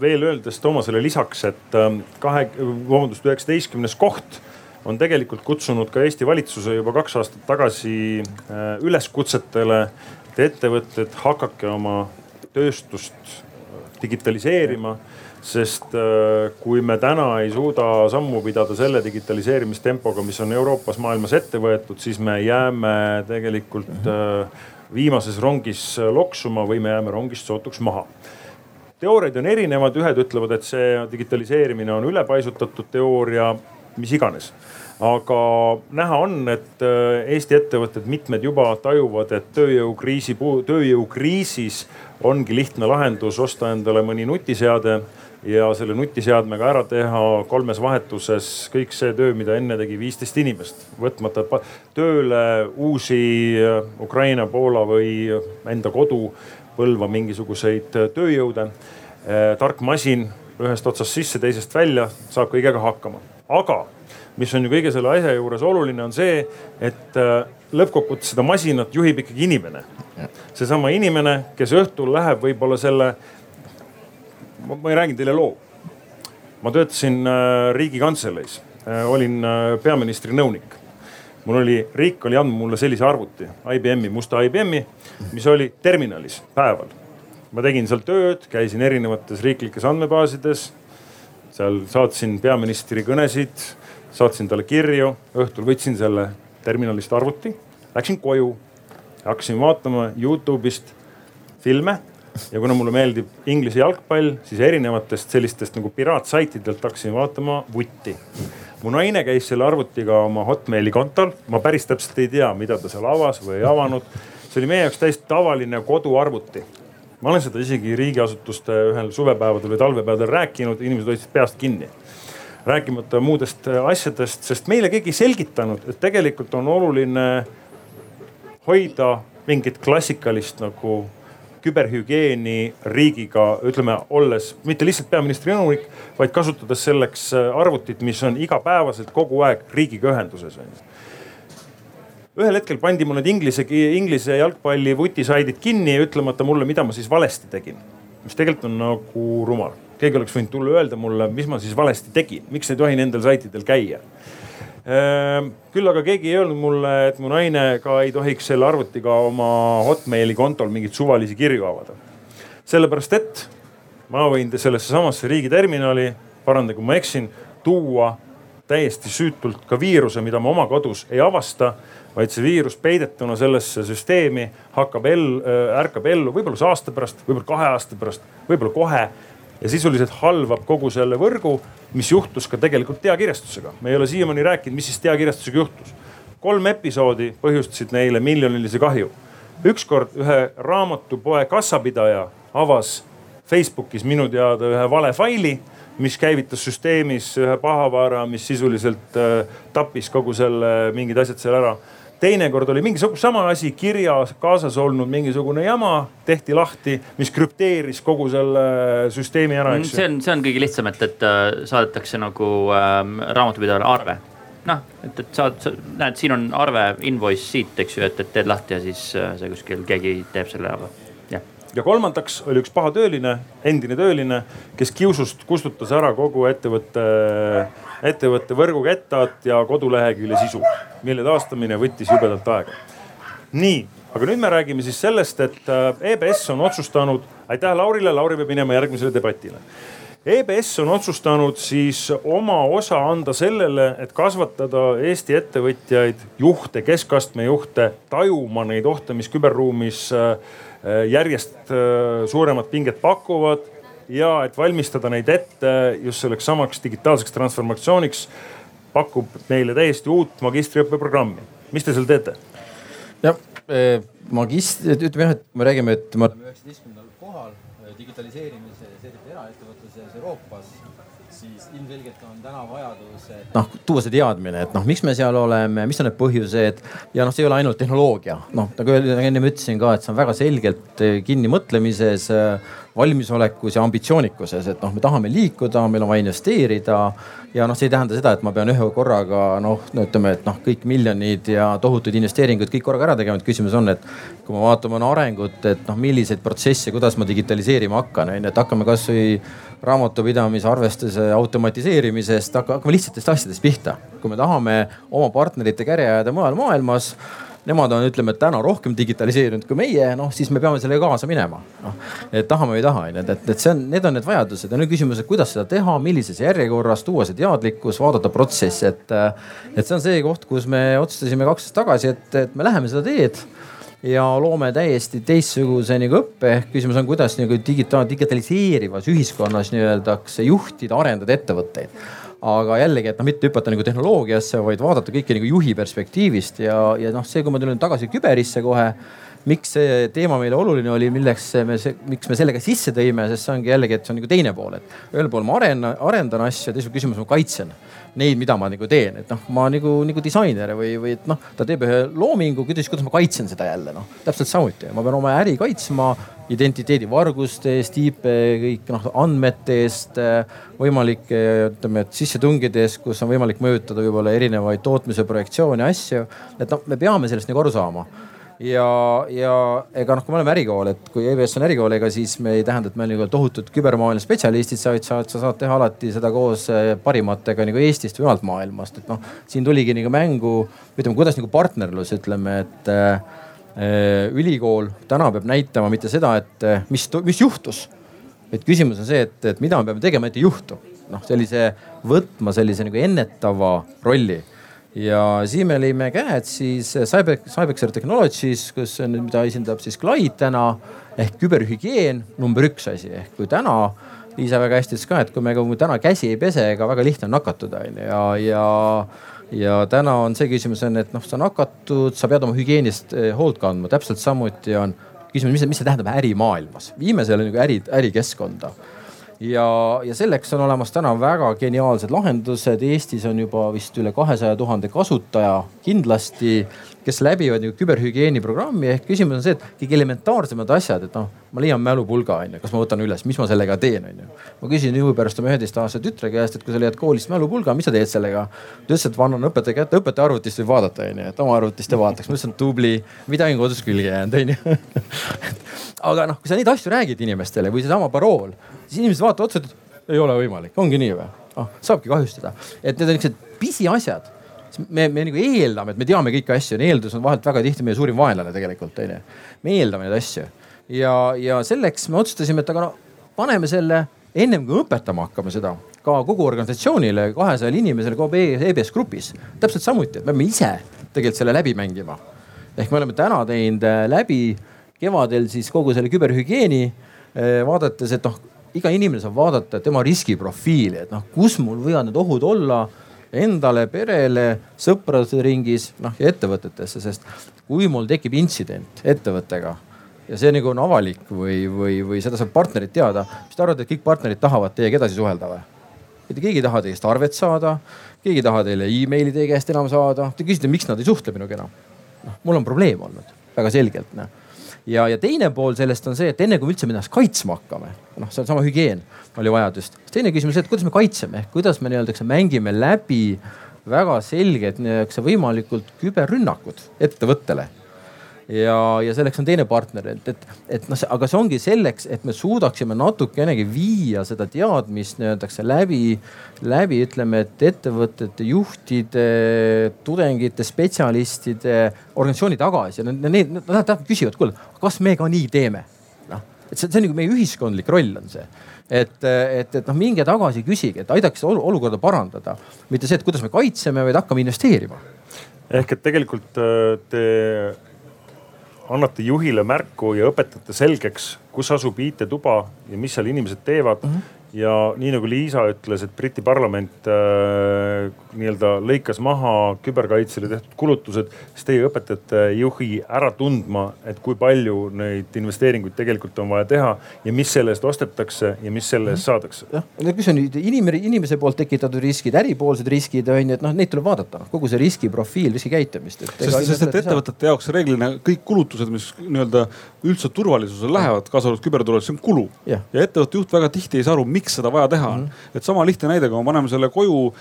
veel öeldes Toomasele lisaks, et ähm, kahe, vabandust, üheksateistkümnes koht on tegelikult kutsunud ka Eesti valitsuse juba kaks aastat tagasi äh, üleskutsetele, et ettevõtted hakake oma tööstust digitaliseerima sest äh, kui me täna ei suuda sammu pidada selle digitaliseerimistempoga, mis on Euroopas, maailmas ette võetud, siis me jääme tegelikult äh, viimases rongis loksuma või me jääme rongist sootuks maha teooriad on erinevad, ühed ütlevad, et see digitaliseerimine on ülepaisutatud teooria, mis iganes. Aga näha on, et äh, Eesti ettevõtted, mitmed juba tajuvad, et tööjõukriisi, tööjõukriisis ongi lihtne lahendus osta endale mõni nutiseade ja selle nutiseadmega ära teha kolmes vahetuses kõik see töö, mida enne tegi viisteist inimest, võtmata tööle uusi äh, Ukraina, Poola või enda kodu Põlva mingisuguseid äh, tööjõude. Äh, tark masin ühest otsast sisse, teisest välja, saab kõigega hakkama. aga mis on ju kõige selle asja juures oluline, on see, et lõppkokkuvõttes seda masinat juhib ikkagi inimene. seesama inimene, kes õhtul läheb võib-olla selle ma, ma räägin teile loo. ma töötasin äh, riigikantseleis, äh, olin äh, peaministri nõunik. Mul oli, riik oli andnud mulle sellise arvuti, IBM-i, musta IBM-i, mis oli terminalis päeval. ma tegin seal tööd, käisin erinevates riiklikes andmebaasides. seal saatsin peaministri kõnesid, saatsin talle kirju, õhtul võtsin selle terminalist arvuti, läksin koju, hakkasin vaatama Youtube'ist filme ja kuna mulle meeldib Inglise jalgpall, siis erinevatest sellistest nagu piraatsaitidelt hakkasin vaatama vutti. Mu naine käis selle arvutiga oma Hotmaili kontol, ma päris täpselt ei tea, mida ta seal avas või ei avanud. see oli meie jaoks täiesti tavaline koduarvuti. ma olen seda isegi riigiasutuste ühel suvepäevadel või talvepäevadel rääkinud, inimesed hoidsid peast kinni rääkimata muudest asjadest, sest meile keegi ei selgitanud, et tegelikult on oluline hoida mingit klassikalist nagu küberhügieeni riigiga, ütleme, olles mitte lihtsalt peaministri nõunik, vaid kasutades selleks äh, arvutit, mis on igapäevaselt kogu aeg riigiga ühenduses on ju ühel hetkel pandi mul need inglise, inglise jalgpalli vutisaidid kinni, ütlemata mulle, mida ma siis valesti tegin. mis tegelikult on nagu rumal. keegi oleks võinud tulla öelda mulle, mis ma siis valesti tegin, miks ei tohi nendel saitidel käia küll aga keegi ei öelnud mulle, et mu naine ka ei tohiks selle arvutiga oma Hotmaili kontol mingeid suvalisi kirju avada. sellepärast, et ma võin sellesse samasse riigiterminali, parandage, kui ma eksin, tuua täiesti süütult ka viiruse, mida ma oma kodus ei avasta, vaid see viirus peidetuna sellesse süsteemi hakkab ellu, ärkab ellu võib-olla aasta pärast, võib-olla kahe aasta pärast, võib-olla kohe ja sisuliselt halvab kogu selle võrgu, mis juhtus ka tegelikult teakirjastusega. me ei ole siiamaani rääkinud, mis siis teakirjastusega juhtus. kolm episoodi põhjustasid neile miljonilise kahju. ükskord ühe raamatupoe kassapidaja avas Facebookis minu teada ühe vale faili mis käivitas süsteemis ühe pahavara, mis sisuliselt äh, tappis kogu selle, mingid asjad seal ära teinekord oli mingi sama asi kirjas, kaasas olnud mingisugune jama, tehti lahti, mis krüpteeris kogu selle süsteemi ära, eks ju. see on, see on kõige lihtsam, et, et äh, saadetakse nagu ähm, raamatupidajale arve. noh, et, et saad, sa näed, siin on arve, invoice siit, eks ju, et, et teed lahti ja siis äh, see kuskil keegi teeb selle ära ja kolmandaks oli üks paha tööline, endine tööline, kes kiusust kustutas ära kogu ettevõtte, ettevõtte võrgukettad ja kodulehekülje sisu, mille taastamine võttis jubedalt aega. nii, aga nüüd me räägime siis sellest, et äh, EBS on otsustanud, aitäh Laurile, Lauri peab minema järgmisele debatile. EBS on otsustanud siis oma osa anda sellele, et kasvatada Eesti ettevõtjaid, juhte, keskastme juhte, tajuma neid ohte, mis küberruumis äh, Äh, järjest suuremat pinget pakuvad ja et valmistada neid ette just selleks samaks digitaalseks transformatsiooniks, pakub neile täiesti uut magistriõppeprogrammi. mis te seal teete? jah, äh, magist-, ütleme jah, et me räägime, et oleme üheksateistkümnendal kohal digitaliseerimises, eriti eraettevõtluses Euroopas siis ilmselgelt on täna vajadus, et noh, tuua see teadmine, et noh, miks me seal oleme, mis on need põhjused ja noh, see ei ole ainult tehnoloogia, noh nagu enne ütlesin ka, et see on väga selgelt kinni mõtlemises, valmisolekus ja ambitsioonikuses, et noh, me tahame liikuda, meil on vaja investeerida ja noh, see ei tähenda seda, et ma pean ühe korraga noh, no ütleme, et noh, kõik miljonid ja tohutud investeeringud kõik korraga ära tegema, et küsimus on, et kui me vaatame no, arengut, et noh, milliseid protsesse, kuidas ma digitaliseerima hakkan, on ju, et hakkame kasvõi raamatupidamise arvestuse automatiseerimisest, hakkame lihtsatest asjadest pihta. kui me tahame oma partnerite käre ajada mujal maailmas nemad on, ütleme, täna rohkem digitaliseerinud kui meie, noh siis me peame sellega kaasa minema. noh, et tahame või ei taha, onju, et, et, et see on, need on need vajadused ja nüüd küsimus, et kuidas seda teha, millises järjekorras, tuua see teadlikkus, vaadata protsessi, et. et see on see koht, kus me otsustasime kaks aastat tagasi, et, et me läheme seda teed ja loome täiesti teistsuguse nagu õppe. küsimus on, kuidas nagu digitaal, digitaliseerivas ühiskonnas nii-öelda juhtida, arendada ettevõtteid aga jällegi, et noh, mitte hüpata nagu tehnoloogiasse, vaid vaadata kõike nagu juhi perspektiivist ja, ja noh, see, kui ma tulen tagasi küberisse kohe miks see teema meile oluline oli, milleks me, miks me sellega sisse tõime, sest see ongi jällegi, et see on nagu teine pool, et ühel pool ma arendan, arendan asju, teisel küsimus ma kaitsen neid, mida ma nagu teen, et noh, ma nagu, nagu disainer või, või et noh, ta teeb ühe loomingu, kuidas, kuidas ma kaitsen seda jälle noh, täpselt samuti, ma pean oma äri kaitsma identiteedivarguste eest, IP kõik noh andmete eest, võimalike ütleme, et sissetungide eest, kus on võimalik mõjutada võib-olla erinevaid tootmise projektsioone, asju. et noh, me peame sellest nagu aru saama ja, ja ega noh, kui me oleme ärikool, et kui EBS on ärikool, ega siis me ei tähenda, et me oleme nagu tohutud kübermaailma spetsialistid, sa, sa, sa saad teha alati seda koos eh, parimatega nagu Eestist või mujalt maailmast, et noh, siin tuligi nagu mängu, ütleme, kuidas nagu partnerlus, ütleme, et äh, ülikool täna peab näitama mitte seda, et mis, mis juhtus. et küsimus on see, et, et mida me peame tegema, et ei juhtu. noh, sellise võtma sellise nagu ennetava rolli ja siin me lõime käed siis Cyber, Cybexer Technologies, kus on, mida esindab siis Clyde täna ehk küberhügieen number üks asi ehk kui täna Liisa väga hästi ütles ka, et kui me täna käsi ei pese, ega väga lihtne on nakatuda onju ja, ja ja täna on see küsimus on, et noh, sa nakatud, sa pead oma hügieenist eh, hoolt kandma, täpselt samuti on küsimus, mis, mis see tähendab ärimaailmas, viime selle nagu äri, ärikeskkonda. Ja, ja selleks on olemas täna väga geniaalsed lahendused. Eestis on juba vist üle kahesaja tuhande kasutaja kindlasti, kes läbivad nagu küberhügieeni programmi. ehk küsimus on see, et kõige elementaarsemad asjad, et noh, ma leian mälupulga onju, kas ma võtan üles, mis ma sellega teen onju. ma küsin juhu pärast oma üheteistaastase tütre käest, et kui sa leiad koolist mälupulga, mis sa teed sellega? ta ütles, et ma annan õpetaja kätte, õpetaja arvutist võib vaadata onju, et oma arvutist ei vaataks. ma ütlesin, tubli, midagi on kodus külge jäänud onju aga noh, kui sa neid asju räägid inimestele või seesama parool siis inimesed vaatavad otsa, et ei ole võimalik, ongi nii või? ah, saabki kahjustada, et need on niisugused pisiasjad. Me, me nagu eeldame, et me teame kõiki asju, eeldus on vahelt väga tihti meie suurim vaenlane tegelikult onju. me eeldame neid asju ja, ja selleks me otsustasime, et aga no paneme selle ennem kui õpetama hakkame seda ka kogu organisatsioonile, kahesajale inimesele kogu EBS grupis. täpselt samuti, et me peame ise tegelikult selle läbi mängima. ehk me oleme täna teinud äh, läbi kevadel siis kogu selle küberhügieeni äh, vaadates, et noh iga inimene saab vaadata tema riskiprofiili, et noh, kus mul võivad need ohud olla endale, perele, sõprade ringis, noh ja ettevõtetesse, sest kui mul tekib intsident ettevõttega ja see nagu on avalik või, või, või seda saab partnerid teada, mis te arvate, et kõik partnerid tahavad teiega edasi suhelda või? mitte keegi ei taha teist arvet saada, keegi ei taha teile emaili teie käest enam saada. Te küsite, miks nad ei suhtle minuga enam. noh, mul on probleem olnud väga selgelt noh ja, ja teine pool sellest on see, et enne kui me üldse ennast kaitsma hakkame, noh, seesama hügieen oli vajadust. teine küsimus et kuidas me kaitseme kuidas me nii-öelda mängime läbi väga selged nii-öelda võimalikud küberrünnakud ettevõttele ja, ja selleks on teine partner, et, et, et noh, aga see ongi selleks, et me suudaksime natukenegi viia seda teadmist nii-öelda läbi, läbi ütleme, et ettevõtete juhtide, tudengite, spetsialistide, organisatsiooni tagasi ja need, nad tähendab küsivad, kuule, kas me ka nii teeme? noh, et see, see on nagu meie ühiskondlik roll on see et, et, et noh, minge tagasi, küsige, et aidake seda olukorda parandada, mitte see, et kuidas me kaitseme, vaid hakkame investeerima. ehk et tegelikult äh, te annate juhile märku ja õpetate selgeks, kus asub IT-tuba ja mis seal inimesed teevad mm. -hmm ja nii nagu Liisa ütles, et Briti parlament äh, nii-öelda lõikas maha küberkaitsele tehtud kulutused, siis teie õpetate juhi ära tundma, et kui palju neid investeeringuid tegelikult on vaja teha ja mis selle eest ostetakse ja mis selle eest saadakse. jah, mis on inimene, inimese poolt tekitatud riskid, äripoolsed riskid on ju, et noh, neid tuleb vaadata, kogu see riskiprofiil, riskikäitumist. sest, sest et ettevõtete jaoks reeglina kõik kulutused, mis nii-öelda üldse turvalisusele lähevad, kaasa arvatud küberturvalisus, see on kulu. ja ettevõtte juht väga tihti ei saa aru, miks seda vaja teha on mm. -hmm. et sama lihtne näide, kui me paneme selle koju,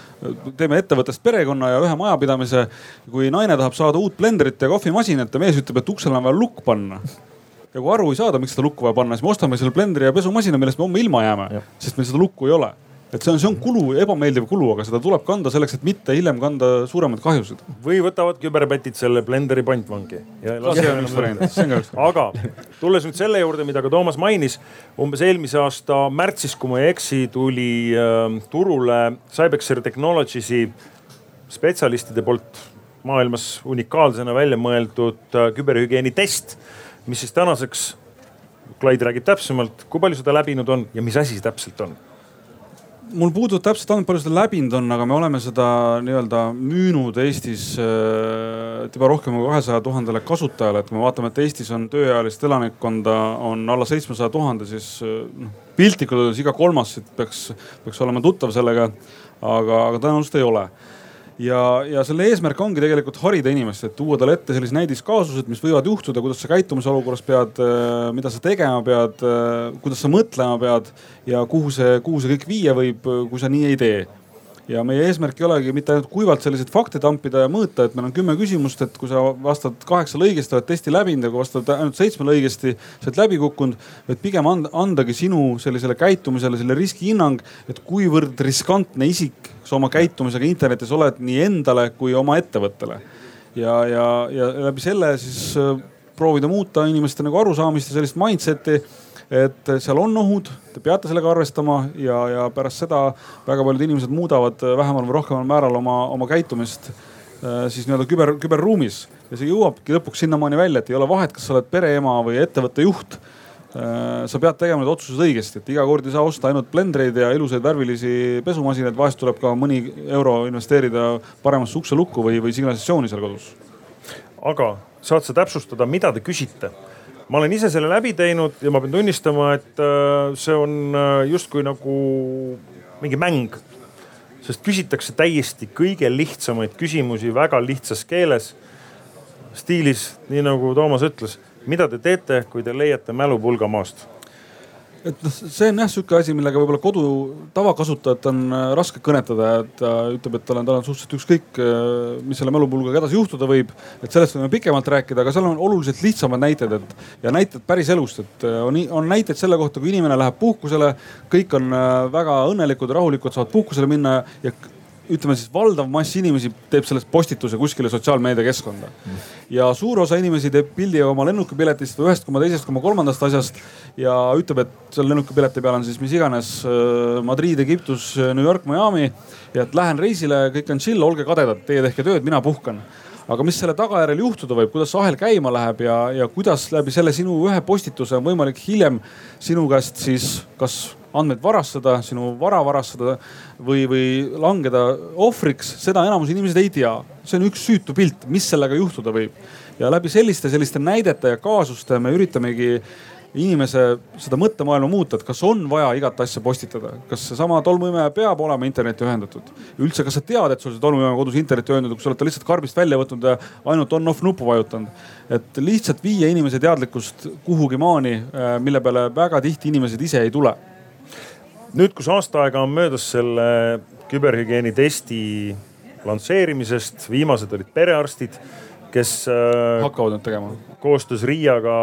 teeme ettevõttest perekonna ja ühe majapidamise. kui naine tahab saada uut blenderit ja kohvimasinat ja mees ütleb, et uksele on vaja lukk panna ja kui aru ei saada, miks seda lukku vaja panna, siis me ostame selle blenderi ja pesumasina, millest me homme ilma jääme, sest meil seda lukku ei ole et see on, see on kulu, ebameeldiv kulu, aga seda tuleb kanda selleks, et mitte hiljem kanda suuremaid kahjusid. või võtavad küberpätid selle blenderi pantvangi. aga tulles nüüd selle juurde, mida ka Toomas mainis, umbes eelmise aasta märtsis, kui ma ei eksi, tuli äh, turule Cybexer Technologies'i spetsialistide poolt maailmas unikaalsena välja mõeldud äh, küberhügieeni test, mis siis tänaseks, Clyde räägib täpsemalt, kui palju seda läbinud on ja mis asi see täpselt on mul puudub täpselt andmed, palju seda läbinud on, aga me oleme seda nii-öelda müünud Eestis äh, juba rohkem kui kahesaja tuhandele kasutajale, et kui me vaatame, et Eestis on tööealist elanikkonda on alla seitsmesaja tuhande, siis äh, noh piltlikult öeldes iga kolmas peaks, peaks olema tuttav sellega. aga, aga tõenäoliselt ei ole ja, ja selle eesmärk ongi tegelikult harida inimest, et tuua talle ette sellised näidiskaasused, mis võivad juhtuda, kuidas sa käitumise olukorras pead, äh, mida sa tegema pead, äh, kuidas sa mõtlema pead ja kuhu see, kuhu see kõik viia võib, kui sa nii ei tee ja meie eesmärk ei olegi mitte ainult kuivalt selliseid fakte tampida ja mõõta, et meil on kümme küsimust, et kui sa vastad kaheksale õigesti, oled testi läbinud ja kui vastad ainult seitsmele õigesti, sa oled läbi kukkunud. et pigem and, andagi sinu sellisele käitumisele selle riskihinnang, et kuivõrd riskantne isik sa oma käitumisega internetis oled nii endale kui oma ettevõttele. ja, ja, ja läbi selle siis äh, proovida muuta inimeste nagu arusaamist ja sellist mindset'i et seal on ohud, te peate sellega arvestama ja, ja pärast seda väga paljud inimesed muudavad vähemal või rohkemal määral oma, oma käitumist äh, siis nii-öelda küber, küberruumis ja see jõuabki lõpuks sinnamaani välja, et ei ole vahet, kas sa oled pereema või ettevõtte juht äh, sa pead tegema need otsused õigesti, et iga kord ei saa osta ainult blendreid ja ilusaid värvilisi pesumasinaid, vahest tuleb ka mõni euro investeerida paremasse ukselukku või, või signalisatsiooni seal kodus. aga saad sa täpsustada, mida te küsite? ma olen ise selle läbi teinud ja ma pean tunnistama, et äh, see on äh, justkui nagu mingi mäng. sest küsitakse täiesti kõige lihtsamaid küsimusi väga lihtsas keeles. stiilis, nii nagu Toomas ütles, mida te teete, kui te leiate mälupulga maast et noh, see on jah sihuke asi, millega võib-olla kodu tavakasutajat on äh, raske kõnetada, et ta ütleb, et tal on, tal on suhteliselt ükskõik, äh, mis selle mälupulgaga edasi juhtuda võib. et sellest võime pikemalt rääkida, aga seal on oluliselt lihtsamad näited, et ja näited päris elust, et äh, on, on näiteid selle kohta, kui inimene läheb puhkusele, kõik on väga õnnelikud, rahulikud, saavad puhkusele minna ja ütleme siis valdav mass inimesi teeb sellest postituse kuskile sotsiaalmeediakeskkonda. ja suur osa inimesi teeb pildi oma lennukipiletist või ühest koma teisest koma kolmandast asjast ja ütleb, et seal lennukipileti peal on siis mis iganes äh, Madrid, Egiptus, New York, Miami. ja et lähen reisile, kõik on chill, olge kadedad, teie tehke tööd, mina puhkan aga mis selle tagajärjel juhtuda võib, kuidas see ahel käima läheb ja, ja kuidas läbi selle sinu ühe postituse on võimalik hiljem sinu käest siis kas andmeid varastada, sinu vara varastada või, või langeda ohvriks, seda enamus inimesed ei tea. see on üks süütu pilt, mis sellega juhtuda võib. ja läbi selliste, selliste näidete ja kaasuste me üritamegi inimese seda mõttemaailma muuta, et kas on vaja igat asja postitada, kas seesama tolmuimeja peab olema internetti ühendatud. üldse, kas sa tead, et sul see tolmuimeja kodus internetti ühendatud, kui sa oled ta lihtsalt karbist välja võtnud ja ainult on-off nuppu vajutanud. et lihtsalt viia inimese teadlikkust kuhugi maani, äh, mille peale väga tihti inimesed ise ei tule. Nüüd, kus aasta aega on möödas selle küberhügieeni testi lansseerimisest, viimased olid perearstid kes äh, hakkavad nüüd tegema. koostöös RIA-ga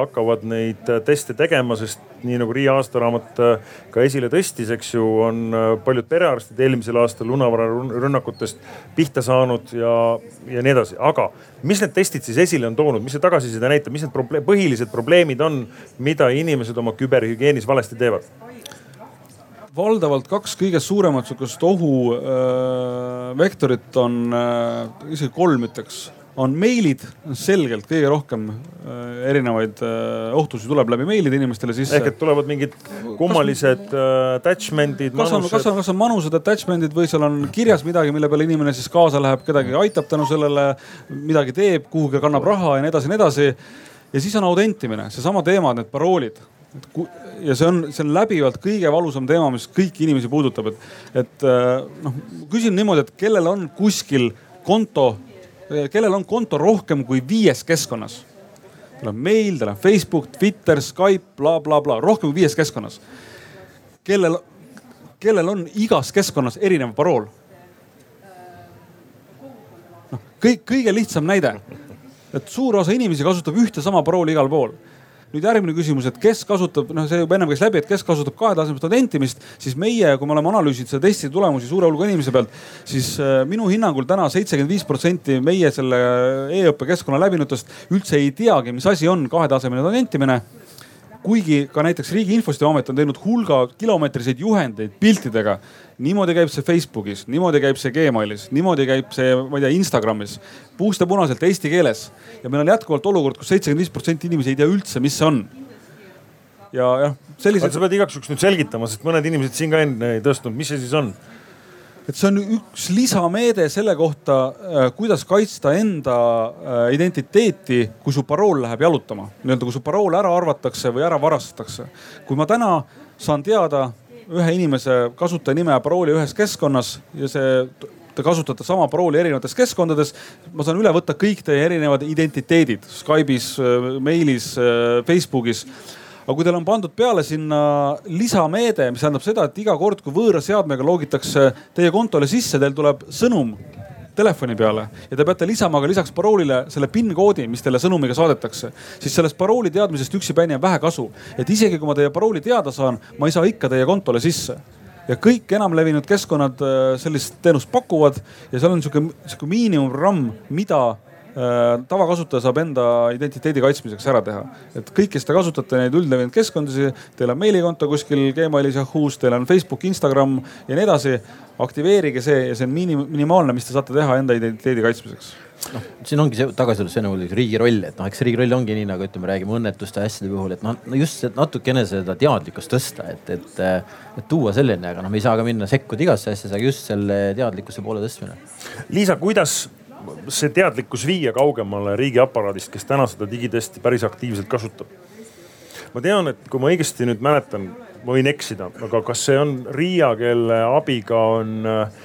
hakkavad neid äh, teste tegema, sest nii nagu RIA aastaraamat äh, ka esile tõstis, eks ju, on paljud perearstid eelmisel aastal lunavararünnakutest pihta saanud ja, ja nii edasi. aga mis need testid siis esile on toonud, mis see tagasiside näitab, mis need probleem, põhilised probleemid on, mida inimesed oma küberhügieenis valesti teevad? Valdavalt kaks kõige suuremat sihukest ohuvektorit äh, on äh,, isegi kolm ütleks on meilid, selgelt kõige rohkem äh, erinevaid ohtusid tuleb läbi meilide inimestele sisse. ehk et tulevad mingid kummalised kas, attachment'id. kas on, kas on, kas on manused attachment'id või seal on kirjas midagi, mille peale inimene siis kaasa läheb, kedagi aitab tänu sellele, midagi teeb, kuhugi kannab raha ja nii edasi ja nii edasi. ja siis on autentimine, seesama teema, need paroolid et ku, ja see on, see on läbivalt kõige valusam teema, mis kõiki inimesi puudutab, et, et noh, küsin niimoodi, et kellel on kuskil konto kellel on konto rohkem kui viies keskkonnas. tal on meil, tal on Facebook, Twitter, Skype bla,, blablabla, rohkem kui viies keskkonnas. kellel, kellel on igas keskkonnas erinev parool? noh, kõik, kõige lihtsam näide, et suur osa inimesi kasutab ühte sama parooli igal pool nüüd järgmine küsimus, et kes kasutab, noh, see juba ennem käis läbi, et kes kasutab kahetasemelist autentimist, siis meie, kui me oleme analüüsinud seda testi tulemusi suure hulga inimese pealt, siis äh, minu hinnangul täna seitsekümmend viis protsenti meie selle e-õppekeskkonna läbinutest üldse ei teagi, mis asi on kahetasemeline autentimine kuigi ka näiteks Riigi Infosüsteemi Amet on teinud hulga kilomeetriseid juhendeid piltidega. niimoodi käib see Facebookis, niimoodi käib see Gmailis, niimoodi käib see, ma ei tea, Instagramis, puust ja punaselt eesti keeles. ja meil on jätkuvalt olukord kus, kus seitsekümmend viis protsenti inimesi ei tea üldse, mis see on. ja jah, sellised. sa pead igaks juhuks nüüd selgitama, sest mõned inimesed siin ka enne ei tõstnud, mis see siis on et see on üks lisameede selle kohta, äh, kuidas kaitsta enda äh, identiteeti, kui su parool läheb jalutama. nii-öelda, kui su parool ära arvatakse või ära varastatakse. kui ma täna saan teada ühe inimese kasutajanime ja parooli ühes keskkonnas ja see te kasutate sama parooli erinevates keskkondades. ma saan üle võtta kõik teie erinevad identiteedid Skype'is, äh, meilis, Facebookis aga kui teil on pandud peale sinna lisameede, mis tähendab seda, et iga kord, kui võõra seadmega loogitakse teie kontole sisse, teil tuleb sõnum telefoni peale. Ja te peate lisama ka lisaks paroolile selle PIN koodi, mis teile sõnumiga saadetakse, siis sellest parooli teadmisest üksipäini on vähe kasu. et isegi kui ma teie parooli teada saan, ma ei saa ikka teie kontole sisse. Ja kõik enamlevinud keskkonnad äh, sellist teenust pakuvad. Ja seal on sihuke, sihuke miinimumprogramm, mida tavakasutaja saab enda identiteedi kaitsmiseks ära teha. et kõik, kes te kasutate neid üldlevinud keskkondasid, teil on meilikonto kuskil Gmailis, Yahoo's, teil on Facebook, Instagram ja nii edasi. aktiveerige see ja see on minim, minimaalne, mis te saate teha enda identiteedi kaitsmiseks noh, siin ongi see tagasi tulles see nagu riigi roll, et noh, eks riigi roll ongi nii nagu ütleme, räägime õnnetuste asjade puhul, et noh, no just natukene seda teadlikkust tõsta, et, et, et tuua selleni, aga noh, me ei saa ka minna sekkuda igasse asja, aga just selle teadlikkuse poole tõstmine. Liisa, kuidas see teadlikkus viia kaugemale riigiaparaadist, kes täna seda digitesti päris aktiivselt kasutab. ma tean, et kui ma õigesti nüüd mäletan, ma võin eksida, aga kas see on Riia, kelle abiga on äh,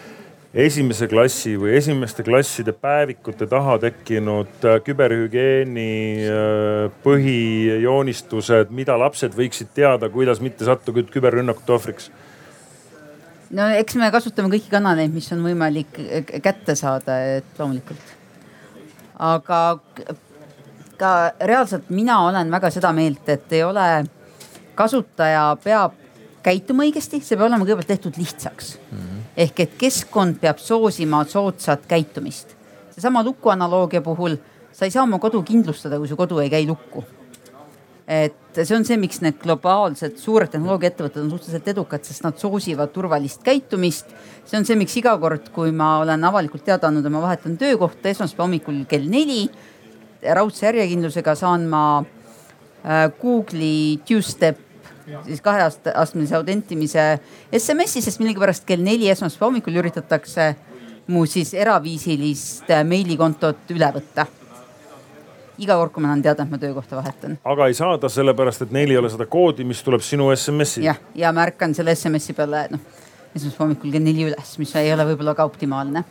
esimese klassi või esimeste klasside päevikute taha tekkinud äh, küberhügieeni äh, põhijoonistused, mida lapsed võiksid teada, kuidas mitte sattuda küberrünnakute ohvriks no eks me kasutame kõiki kanaleid, mis on võimalik kätte saada, et loomulikult. aga ka reaalselt mina olen väga seda meelt, et ei ole, kasutaja peab käituma õigesti, see peab olema kõigepealt tehtud lihtsaks mm. -hmm. ehk et keskkond peab soosima soodsat käitumist. seesama luku analoogia puhul, sa ei saa oma kodu kindlustada, kui su kodu ei käi lukku et see on see, miks need globaalsed suured tehnoloogiaettevõtted on suhteliselt edukad, sest nad soosivad turvalist käitumist. see on see, miks iga kord, kui ma olen avalikult teada andnud, et ma vahetan töökohta esmaspäeva hommikul kell neli, raudse järjekindlusega saan ma äh, Google'i two-step siis kaheastmelise autentimise SMS-i, sest millegipärast kell neli esmaspäeva hommikul üritatakse mu siis eraviisilist äh, meilikontot üle võtta iga kord, kui ma tahan teada, et ma töökohta vahetan. aga ei saada sellepärast, et neil ei ole seda koodi, mis tuleb sinu SMS-i. jah, ja ma ärkan selle SMS-i peale noh, esmaspäeva hommikul kell neli üles, mis ei ole võib-olla ka optimaalne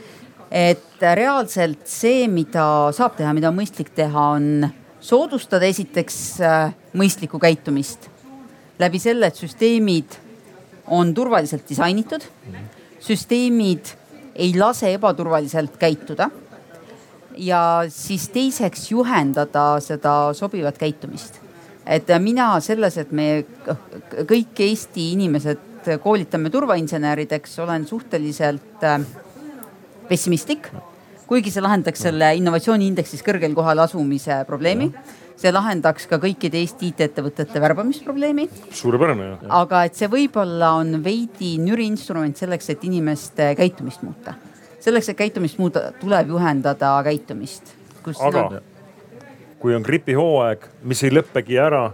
et reaalselt see, mida saab teha, mida on mõistlik teha, on soodustada esiteks äh, mõistlikku käitumist läbi selle, et süsteemid on turvaliselt disainitud. süsteemid ei lase ebaturvaliselt käituda ja siis teiseks juhendada seda sobivat käitumist. et mina selles, et me kõik Eesti inimesed koolitame turvainsenerideks, olen suhteliselt äh, pessimistlik. kuigi see lahendaks selle innovatsiooniindeksis kõrgel kohal asumise probleemi see lahendaks ka kõikide Eesti IT-ettevõtete värbamisprobleemi. suurepärane jah. aga et see võib-olla on veidi nüri instrument selleks, et inimeste käitumist muuta selleks, et käitumist muuta, tuleb juhendada käitumist. aga no... kui on gripihooaeg, mis ei lõppegi ära,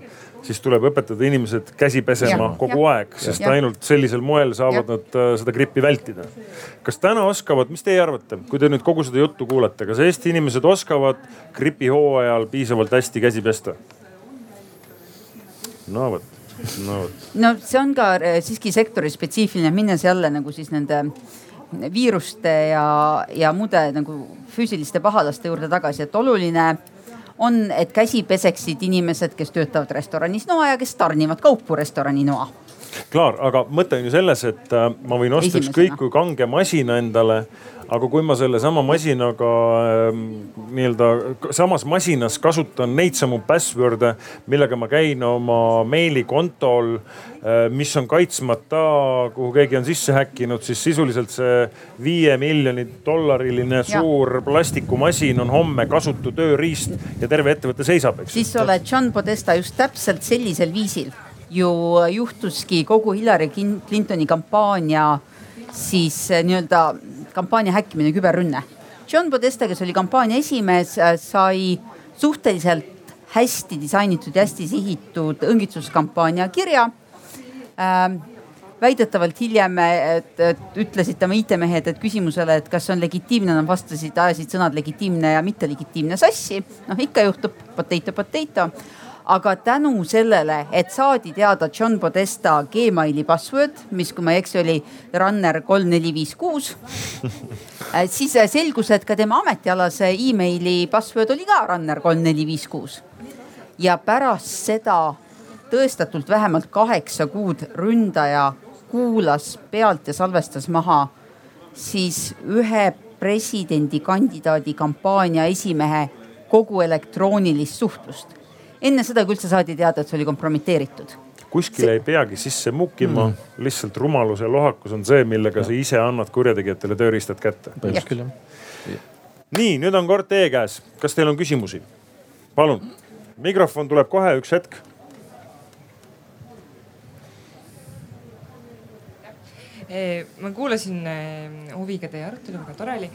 siis tuleb õpetada inimesed käsi pesema ja, kogu ja, aeg, sest ja. ainult sellisel moel saavad ja. nad uh, seda grippi vältida. kas täna oskavad, mis teie arvate, kui te nüüd kogu seda juttu kuulete, kas Eesti inimesed oskavad gripihooajal piisavalt hästi käsi pesta? no vot no no see on ka eh, siiski sektori spetsiifiline, minnes jälle nagu siis nende viiruste ja, ja muude nagu füüsiliste pahalaste juurde tagasi, et oluline on, et käsi peseksid inimesed, kes töötavad restoranis noa ja kes tarnivad kaupu restorani noa. Klaar, aga mõte on ju selles, et äh, ma võin osta ükskõik kui kange masina endale aga kui ma sellesama masinaga ähm, nii-öelda samas masinas kasutan neid samu password'e, millega ma käin oma meilikontol, äh, mis on kaitsmata, kuhu keegi on sisse häkkinud, siis sisuliselt see viie miljoni dollariline suur plastikumasin on homme kasutu tööriist ja terve ettevõte seisab, eks. siis oled John Podesta just täpselt sellisel viisil ju juhtuski kogu Hillary Clintoni kampaania siis äh, nii-öelda kampaania häkkimine, küberrünne. John Podesta, kes oli kampaania esimees, äh, sai suhteliselt hästi disainitud ja hästi sihitud õngitsuskampaania kirja ähm, väidetavalt hiljem et, et ütlesid tema IT-mehed, et küsimusele, et kas see on legitiimne, nad vastasid, ajasid sõnad legitiimne ja mittelegitiimne sassi. noh, ikka juhtub potato, potato aga tänu sellele, et saadi teada John Podesta Gmaili password, mis, kui ma ei eksi, oli runner kolm, neli, viis, kuus. siis selgus, et ka tema ametialase emaili password oli ka runner kolm, neli, viis, kuus. ja pärast seda tõestatult vähemalt kaheksa kuud ründaja kuulas pealt ja salvestas maha siis ühe presidendikandidaadi kampaania esimehe kogu elektroonilist suhtlust enne seda, kui üldse saadi teada, et see oli kompromiteeritud kuskile see... ei peagi sisse mukkima mm., lihtsalt rumalus ja lohakus on see, millega ja. sa ise annad kurjategijatele tööriistad kätte. põhimõtteliselt küll jah. nii, nüüd on kord teie käes. kas teil on küsimusi? palun, mikrofon tuleb kohe, üks hetk. ma kuulasin huviga teie arutelu, väga tore oli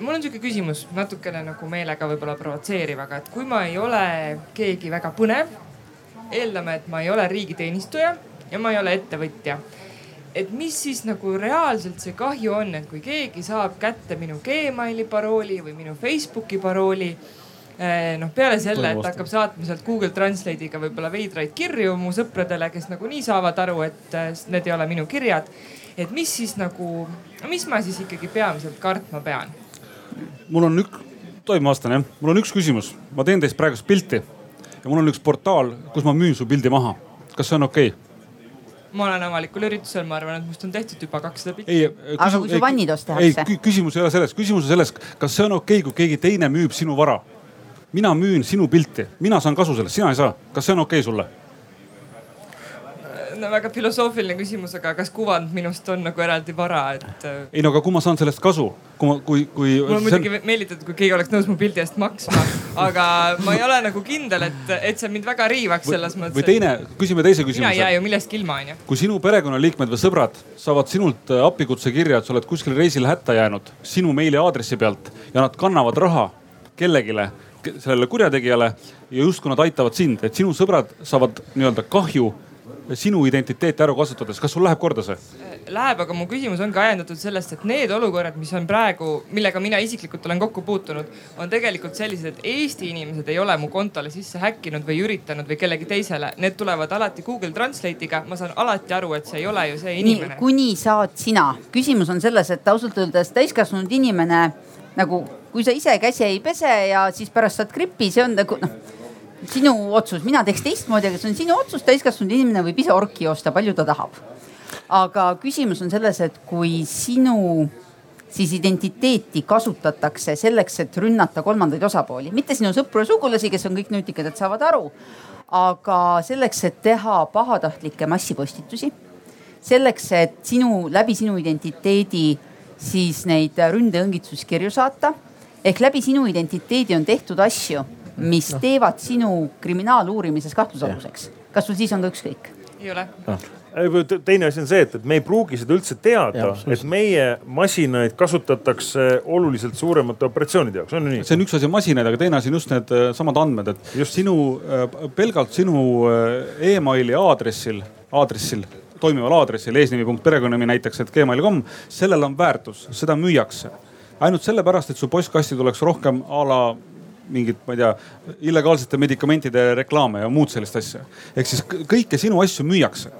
mul on sihuke küsimus, natukene nagu meelega võib-olla provotseeriv, aga et kui ma ei ole keegi väga põnev, eeldame, et ma ei ole riigiteenistuja ja ma ei ole ettevõtja. et mis siis nagu reaalselt see kahju on, et kui keegi saab kätte minu Gmaili parooli või minu Facebooki parooli eh, noh, peale selle, et hakkab saatma sealt Google Translate'iga võib-olla veidraid kirju mu sõpradele, kes nagunii saavad aru, et eh, need ei ole minu kirjad. et mis siis nagu, mis ma siis ikkagi peamiselt kartma pean? Mul on üks, tohib ma vastan jah? mul on üks küsimus, ma teen teist praegust pilti ja mul on üks portaal, kus ma müün su pildi maha. kas see on okei okay?? ma olen avalikul üritusel, ma arvan, et must on tehtud juba kakssada pilti. Aga kui su vannitos tehakse? ei, küsimus ei ole selles, küsimus on selles, kas see on okei okay,, kui keegi teine müüb sinu vara. mina müün sinu pilti, mina saan kasu sellest, sina ei saa. kas see on okei okay sulle? No väga filosoofiline küsimus, aga kas kuvand minust on nagu eraldi vara, et. Äh, ei no aga kui ma saan sellest kasu, kui ma, kui, kui. mul on muidugi on... meelitatud, kui keegi oleks nõus mu pildi eest maksma, aga ma ei ole nagu kindel, et, et see mind väga riivaks selles mõttes. või teine, küsime teise küsimuse. mina ei jää ju millestki ilma, onju. kui sinu perekonnaliikmed või sõbrad saavad sinult äh, appikutsekirja, et sa oled kuskil reisil hätta jäänud sinu meiliaadressi pealt ja nad kannavad raha kellegile sellele kurjategijale ja justkui nad aitavad sind, et sinu sõbrad saavad nii-öelda kahju sinu identiteeti ära kasutades, kas sul läheb korda see? Läheb, aga mu küsimus ongi ajendatud sellest, et need olukorrad, mis on praegu, millega mina isiklikult olen kokku puutunud, on tegelikult sellised, et Eesti inimesed ei ole mu kontole sisse häkkinud või üritanud või kellegi teisele. Need tulevad alati Google Translate'iga, ma saan alati aru, et see ei ole ju see inimene. kuni saad sina, küsimus on selles, et ausalt öeldes täiskasvanud inimene nagu, kui sa ise käsi ei pese ja siis pärast saad gripi, see on nagu noh sinu otsus, mina teeks teistmoodi, aga see on sinu otsus, täiskasvanud inimene võib ise orki osta, palju ta tahab. aga küsimus on selles, et kui sinu siis identiteeti kasutatakse selleks, et rünnata kolmandaid osapooli, mitte sinu sõpru ja sugulasi, kes on kõik nutikad, et saavad aru. aga selleks, et teha pahatahtlikke massipostitusi, selleks, et sinu, läbi sinu identiteedi siis neid ründeõngitsuskirju saata ehk läbi sinu identiteedi on tehtud asju mis no. teevad sinu kriminaaluurimises kahtlusaluseks. kas sul siis on ka ükskõik? ei ole no teine asi on see, et, et me ei pruugi seda üldse teada, et meie masinaid kasutatakse oluliselt suuremate operatsioonide jaoks, on ju nii? see on üks asi masinaid, aga teine asi on just need äh, samad andmed, et just sinu, äh, pelgalt sinu äh, emaili aadressil, aadressil toimival aadressil eesnimi.perekonnanimi näiteks, et gmail.com, sellel on väärtus, seda müüakse. ainult sellepärast, et su postkasti tuleks rohkem a la mingit, ma ei tea, illegaalsete medikamentide reklaame ja muud sellist asja. ehk siis kõiki sinu asju müüakse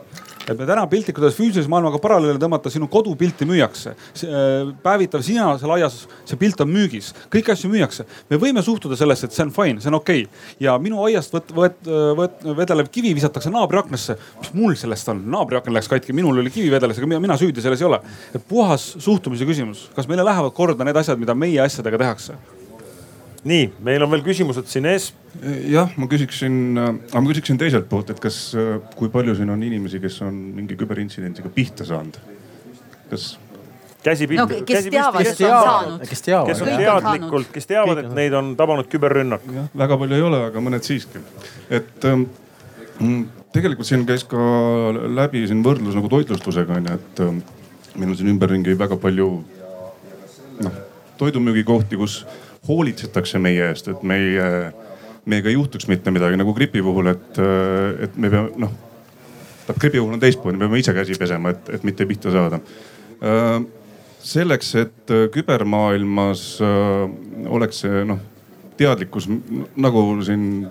et me täna piltlikult öeldes füüsilise maailmaga paralleele tõmmata, sinu kodupilti müüakse. Äh, päevitav sinase laias, see pilt on müügis, kõiki asju müüakse. me võime suhtuda sellesse, et see on fine, see on okei okay. ja minu aiast võt-, võt-, võt-, vedelev kivi visatakse naabri aknasse. mis mul sellest on, naabri aken läks katki, minul oli kivi vedeles, ega mina süüdi selles ei ole. puhas suhtumise küsimus, kas meile lähevad korda need asjad, mida meie asjadega tehakse nii, meil on veel küsimused siin ees. jah, ma küsiksin, aga ma küsiksin teiselt poolt, et kas, kui palju siin on inimesi, kes on mingi küberintsidendiga pihta saanud? kas? käsi pihta no,. kes teavad, kes on saanud. kes teavad. kes on teadlikult, kes teavad, et neid on tabanud küberrünnak. väga palju ei ole, aga mõned siiski. et ähm, tegelikult siin käis ka läbi siin võrdlus nagu toitlustusega onju, et ähm, meil on siin ümberringi väga palju noh toidumüügikohti, kus hoolitsetakse meie eest, et meie, meiega ei juhtuks mitte midagi nagu gripi puhul, et, et me peame noh. gripi puhul on teistmoodi, me peame ise käsi pesema, et, et mitte pihta saada. selleks, et kübermaailmas oleks see noh teadlikkus nagu siin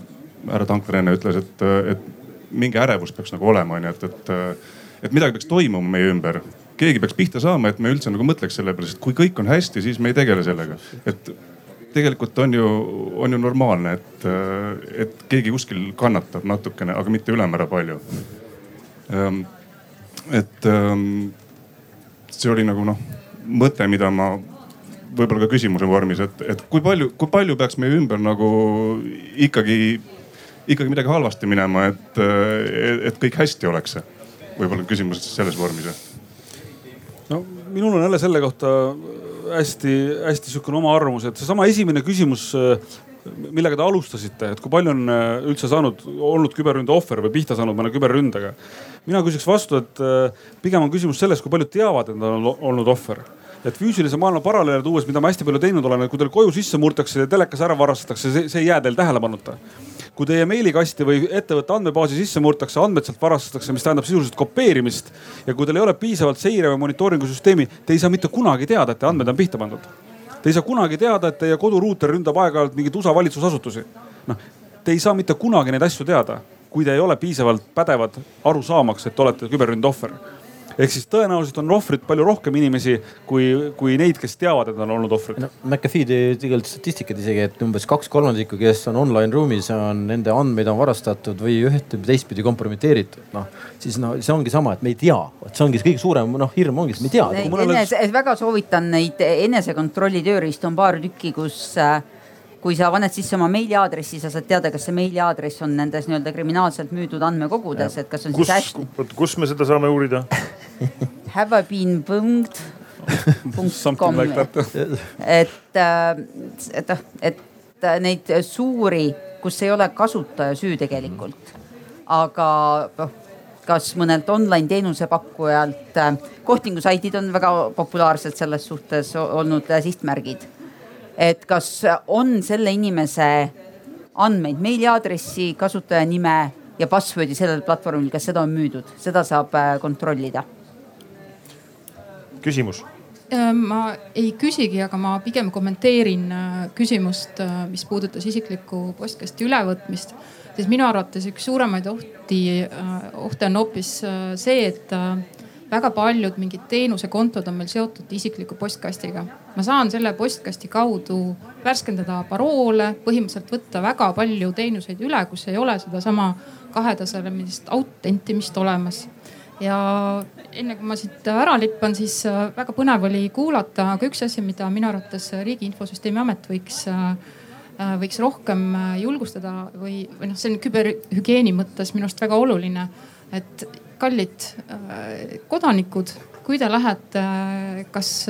härra Tankler enne ütles, et, et mingi ärevus peaks nagu olema, onju, et, et, et midagi peaks toimuma meie ümber keegi peaks pihta saama, et me üldse nagu mõtleks selle peale, sest kui kõik on hästi, siis me ei tegele sellega. et tegelikult on ju, on ju normaalne, et, et keegi kuskil kannatab natukene, aga mitte ülemäära palju. Ehm, et ehm, see oli nagu noh, mõte, mida ma võib-olla ka küsimuse vormis, et, et kui palju, kui palju peaks meie ümber nagu ikkagi, ikkagi midagi halvasti minema, et, et kõik hästi oleks. võib-olla küsimus selles vormis. no minul on jälle selle kohta hästi-hästi sihukene oma arvamus, et seesama esimene küsimus, millega te alustasite, et kui palju on äh, üldse saanud, olnud küberründe ohver või pihta saanud mõne küberründega. mina küsiks vastu, et äh, pigem on küsimus selles, kui paljud teavad, et nad on olnud ohver et füüsilise maailma paralleele tuues, mida ma hästi palju teinud olen, et kui teil koju sisse murtakse ja telekas ära varastatakse, see ei jää teil tähelepanuta kui teie meilikasti või ettevõtte andmebaasi sisse murtakse, andmed sealt varastatakse, mis tähendab sisuliselt kopeerimist. ja kui teil ei ole piisavalt seire või monitooringu süsteemi, te ei saa mitte kunagi teada, et teie andmed on pihta pandud. Te ei saa kunagi teada, et teie koduruuter ründab aeg-ajalt mingeid USA valitsusasutusi. noh, te ei saa mitte kunagi neid asju teada, kui te ei ole piisavalt pädevad aru saamaks, et olete küberründe ohver ehk siis tõenäoliselt on ohvrit palju rohkem inimesi kui, kui neid, kes teavad, et on olnud ohvrid no,. McAfee tõi tegelikult statistikat isegi, et umbes kaks kolmandikku, kes on online ruumis, on nende andmeid on varastatud või ühte või teistpidi kompromiteeritud. noh, siis no see ongi sama, et me ei tea, vot see ongi see kõige suurem noh hirm ongi, et me ei tea. Enese, väga soovitan neid enesekontrolli tööriistu on paar tükki, kus äh, kui sa paned sisse oma meiliaadressi, sa saad teada, kas see meiliaadress on nendes nii-öelda kriminaalselt müüdud andmekogudes, et kas on kus, siis hästi. kus me seda saame uurida? Have I been punkт .com like et, äh, et noh, et neid suuri, kus ei ole kasutaja süü tegelikult, aga noh kas mõnelt online teenusepakkujalt, äh, kohtingusaidid on väga populaarsed selles suhtes olnud sihtmärgid et kas on selle inimese andmeid, meiliaadressi, kasutajanime ja password'i sellel platvormil, kas seda on müüdud, seda saab äh, kontrollida. küsimus äh, ma ei küsigi, aga ma pigem kommenteerin äh, küsimust, mis puudutas isikliku postkasti ülevõtmist. siis minu arvates üks suuremaid ohti, ohte on hoopis see, et väga paljud mingid teenusekontod on meil seotud isikliku postkastiga. Ma saan selle postkasti kaudu värskendada paroole, põhimõtteliselt võtta väga palju teenuseid üle, kus ei ole sedasama kahetasemelist autentimist olemas ja enne kui ma siit ära lippan, siis äh, väga põnev oli kuulata, aga üks asi, mida minu arvates Riigi Infosüsteemi Amet võiks, äh, äh, võiks rohkem julgustada või, või noh, see on küberhügieeni mõttes minu arust väga oluline. et kallid kodanikud, kui te lähete kas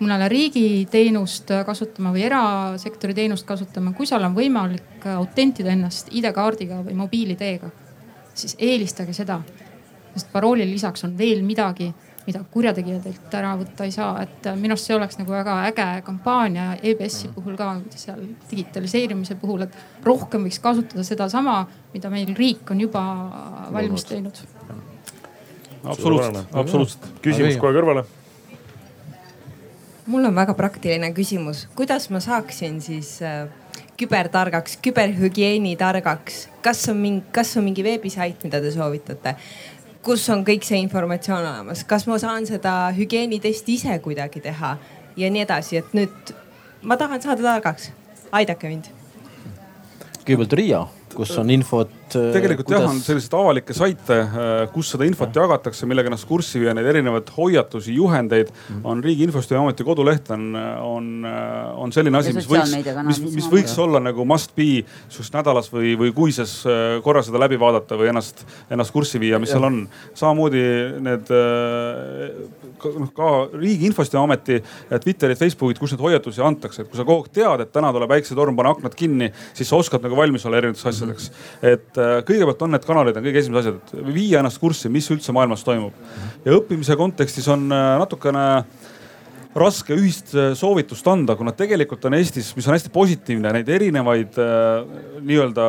mõnele riigi teenust kasutama või erasektori teenust kasutama, kui seal on võimalik autentida ennast ID-kaardiga või mobiil-ID-ga, siis eelistage seda. sest paroolile lisaks on veel midagi, mida kurjategija teilt ära võtta ei saa, et minu arust see oleks nagu väga äge kampaania EBS-i puhul ka seal digitaliseerimise puhul, et rohkem võiks kasutada sedasama, mida meil riik on juba valmis teinud. Absoluutselt, absoluutselt. küsimus kohe kõrvale. Mul on väga praktiline küsimus, kuidas ma saaksin siis äh, kübertargaks, küberhügieeni targaks, kas on mingi, kas on mingi veebisait, mida te soovitate? kus on kõik see informatsioon olemas, kas ma saan seda hügieenitesti ise kuidagi teha ja nii edasi, et nüüd ma tahan saada targaks, aidake mind. kõigepealt Riia kus on infot. Äh, tegelikult kuidas... jah, on selliseid avalikke saite, äh, kus seda infot jagatakse, millega ennast kurssi viia, neid erinevaid hoiatusi, juhendeid mm. on Riigi Infosüsteemi Ameti koduleht on, on, äh, on selline asi, mis võiks, mis, mis võiks olla nagu must be sihukest nädalas või, või kuises korra seda läbi vaadata või ennast, ennast kurssi viia, mis ja. seal on. samamoodi need noh ka Riigi Infosüsteemi Ameti Twitterid, Facebookid, kus neid hoiatusi antakse, et kui sa kogu aeg tead, et täna tuleb päiksetorm, pane aknad kinni, siis sa oskad nagu valmis olla erinevateks asjadeks asjadeks. et äh, kõigepealt on need kanalid on kõige esimesed asjad, et viia ennast kurssi, mis üldse maailmas toimub. ja õppimise kontekstis on äh, natukene raske ühist äh, soovitust anda, kuna tegelikult on Eestis, mis on hästi positiivne, neid erinevaid nii-öelda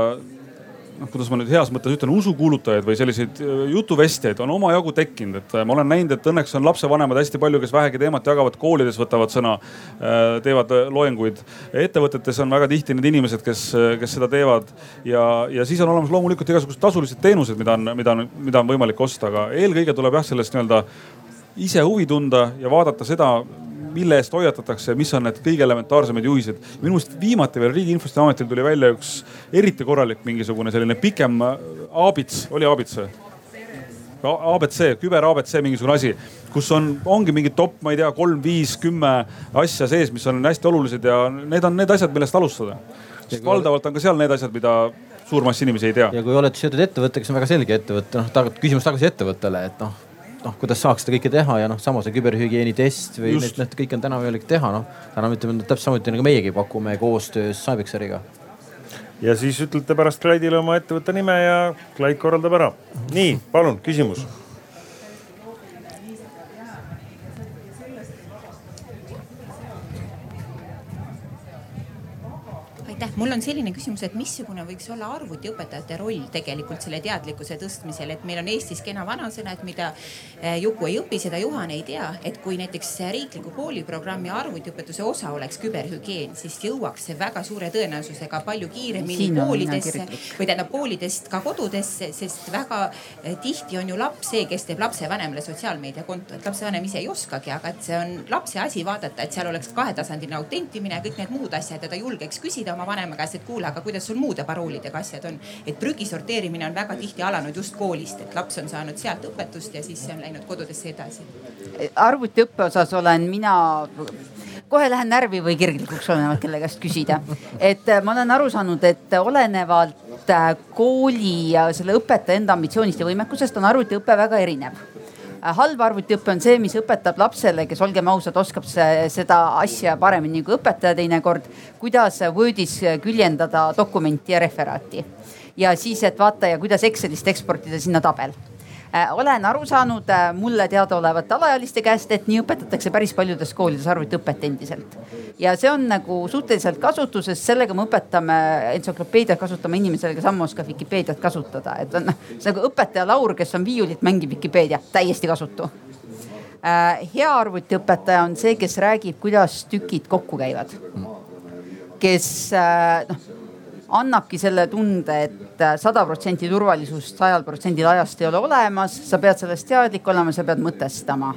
noh, kuidas ma nüüd heas mõttes ütlen, usukuulutajaid või selliseid äh, jutuvestjaid on omajagu tekkinud, et äh, ma olen näinud, et õnneks on lapsevanemad hästi palju, kes vähegi teemat jagavad, koolides võtavad sõna, äh, teevad loenguid. ettevõtetes on väga tihti need inimesed, kes, kes seda teevad ja, ja siis on olemas loomulikult igasugused tasulised teenused, mida on, mida on, mida on võimalik osta, aga eelkõige tuleb jah, sellest nii-öelda ise huvi tunda ja vaadata seda, mille eest hoiatatakse, mis on need kõige elementaarsemad juhised. minu meelest viimati veel Riigi Infosüsteemi Ametil tuli välja üks eriti korralik mingisugune selline pikem äh, aabits, oli aabits või? abc, küber abc mingisugune asi, kus on, ongi mingi top, ma ei tea, kolm, viis, kümme asja sees, mis on hästi olulised ja need on need asjad, millest alustada. sest valdavalt on ka seal need asjad, mida suur mass inimesi ei tea. ja kui oled seotud ettevõttega, siis on väga selge ettevõte, noh küsimus tagasi ettevõttele, et noh noh, kuidas saaks seda kõike teha ja noh, samas see küberhügieeni test või need, need kõik on täna võimalik teha, noh. täna ütleme täpselt samuti nagu meiegi pakume koostöös Cybexeriga. ja siis ütlete pärast Clyde'ile oma ettevõtte nime ja Clyde korraldab ära. nii, palun küsimus aitäh, mul on selline küsimus, et missugune võiks olla arvutiõpetajate roll tegelikult selle teadlikkuse tõstmisel, et meil on Eestis kena vanasõna, et mida eh, Juku ei õpi, seda Juhan ei tea. et kui näiteks riikliku kooliprogrammi arvutiõpetuse osa oleks küberhügieen, siis jõuaks see väga suure tõenäosusega palju kiiremini koolidesse või tähendab koolidest ka kodudesse, sest väga eh, tihti on ju laps see, kes teeb lapsevanemale sotsiaalmeediakonto, et lapsevanem ise ei oskagi, aga et see on lapse asi vaadata, et seal oleks kahetasandiline autentimine ja kõik need muud asjad ja ta julgeks küsida oma vanema käest, et kuule, aga kuidas sul muude paroolidega asjad on. et prügi sorteerimine on väga tihti alanud just koolist, et laps on saanud sealt õpetust ja siis see on läinud kodudesse edasi. arvutiõppe osas olen mina kohe lähen närvi või kirglikuks, olenevalt kelle käest küsida. et äh, ma olen aru saanud, et olenevalt äh, kooli ja selle õpetaja enda ambitsioonist ja võimekusest on arvutiõpe väga erinev halb arvutiõpe on see, mis õpetab lapsele, kes olgem ausad, oskab seda asja paremini kui õpetaja teinekord, kuidas Wordis küljendada dokumenti ja referaati. ja siis, et vaata ja kuidas Excelist eksportida sinna tabel Äh, olen aru saanud äh, mulle teadaolevate alaealiste käest, et nii õpetatakse päris paljudes koolides arvutiõpet endiselt. ja see on nagu suhteliselt kasutuses, sellega me õpetame entsüklopeediat kasutama inimesele, kes ammu oskab Vikipeediat kasutada, et on see nagu õpetaja Laur, kes on viiulit, mängib Vikipeedia, täiesti kasutu äh, hea arvutiõpetaja on see, kes räägib, kuidas tükid kokku käivad. kes noh annabki selle tunde, et sada protsenti turvalisust sajal protsendil ajast ei ole olemas, sa pead sellest teadlik olema, sa pead mõtestama.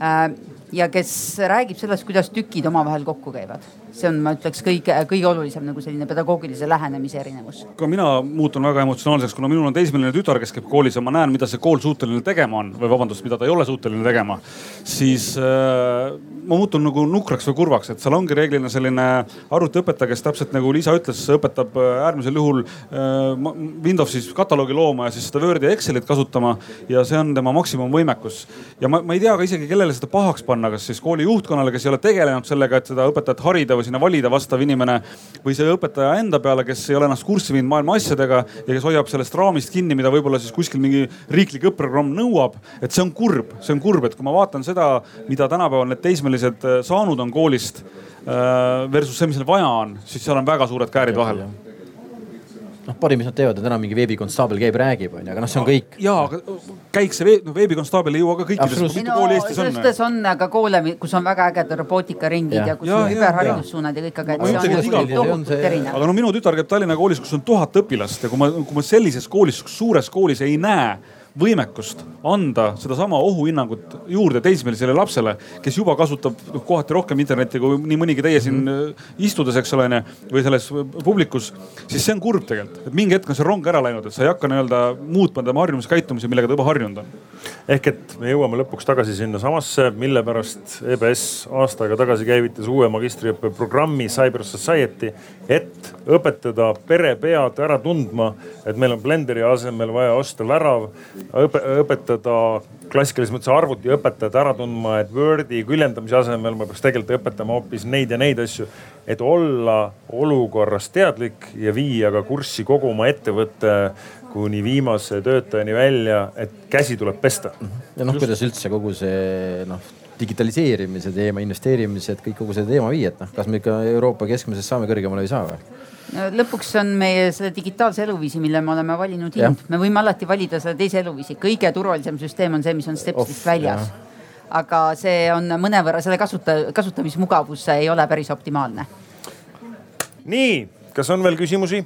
Äh, ja kes räägib sellest, kuidas tükid omavahel kokku käivad see on, ma ütleks kõige, kõige olulisem nagu selline pedagoogilise lähenemise erinevus. ka mina muutun väga emotsionaalseks, kuna minul on teismeline tütar, kes käib koolis ja ma näen, mida see kool suuteline tegema on või vabandust, mida ta ei ole suuteline tegema. siis äh, ma muutun nagu nukraks või kurvaks, et seal ongi reeglina selline arvutiõpetaja, kes täpselt nagu Liisa ütles, õpetab äh, äärmisel juhul äh, Windowsis kataloogi looma ja siis seda Wordi ja Excelit kasutama. ja see on tema maksimumvõimekus. ja ma, ma ei tea ka isegi, kellele seda pahaks panna, kas siis kooli juhtkonnale, kes ei ole tegelenud sellega, et seda õpetajat harida või sinna valida vastav inimene või see õpetaja enda peale, kes ei ole ennast kurssi viinud maailma asjadega ja kes hoiab sellest raamist kinni, mida võib-olla siis kuskil mingi riiklik õppeprogramm nõuab. et see on kurb, see on kurb, et kui ma vaatan seda, mida tänapäeval need teismelised äh, saanud on koolist äh, versus see, mis neil vaja on, siis seal on väga suured käärid vahel noh, parim, mis nad teevad, et täna mingi veebikonstaabel käib, räägib onju, aga noh, see on kõik. ja, aga käik see veeb, no veebikonstaabel ei jõua ka kõikidesse, mitu kooli Eestis on. selles on aga koole, kus on väga ägedad robootikaringid ja, ja kus ja, on hüperharidussuunad ja kõik, aga. aga no minu tütar käib Tallinna koolis, kus on tuhat õpilast ja kui ma, kui ma sellises koolis, suures koolis ei näe võimekust anda sedasama ohuhinnangut juurde teismelisele lapsele, kes juba kasutab kohati rohkem internetti kui nii mõnigi teie siin äh, istudes, eks ole, onju, või selles publikus. siis see on kurb tegelikult, et mingi hetk on see rong ära läinud, et sa ei hakka nii-öelda muutma tema harjumuskäitumisi, millega ta juba harjunud on. Ehk et me jõuame lõpuks tagasi sinnasamasse, mille pärast EBS aasta aega tagasi käivitas uue magistriõppe programmi Cyber Society, et õpetada perepead ära tundma, et meil on Blenderi asemel vaja osta värav õpe, õpetada klassikalises mõttes arvutiõpetajad ära tundma, et Wordi küljendamise asemel ma peaks tegelikult õpetama hoopis neid ja neid asju. et olla olukorrast teadlik ja viia ka kurssi kogu oma ettevõtte kuni viimase töötajani välja, et käsi tuleb pesta. ja noh, kuidas üldse kogu see noh digitaliseerimise teema, investeerimised, kõik kogu see teema viia, et noh, kas me ikka Euroopa keskmisest saame kõrgemale või ei saa või? lõpuks on meie selle digitaalse eluviisi, mille me oleme valinud hind, me võime alati valida selle teise eluviisi, kõige turvalisem süsteem on see, mis on stepsist väljas. aga see on mõnevõrra, selle kasuta, kasutamismugavus ei ole päris optimaalne. nii, kas on veel küsimusi?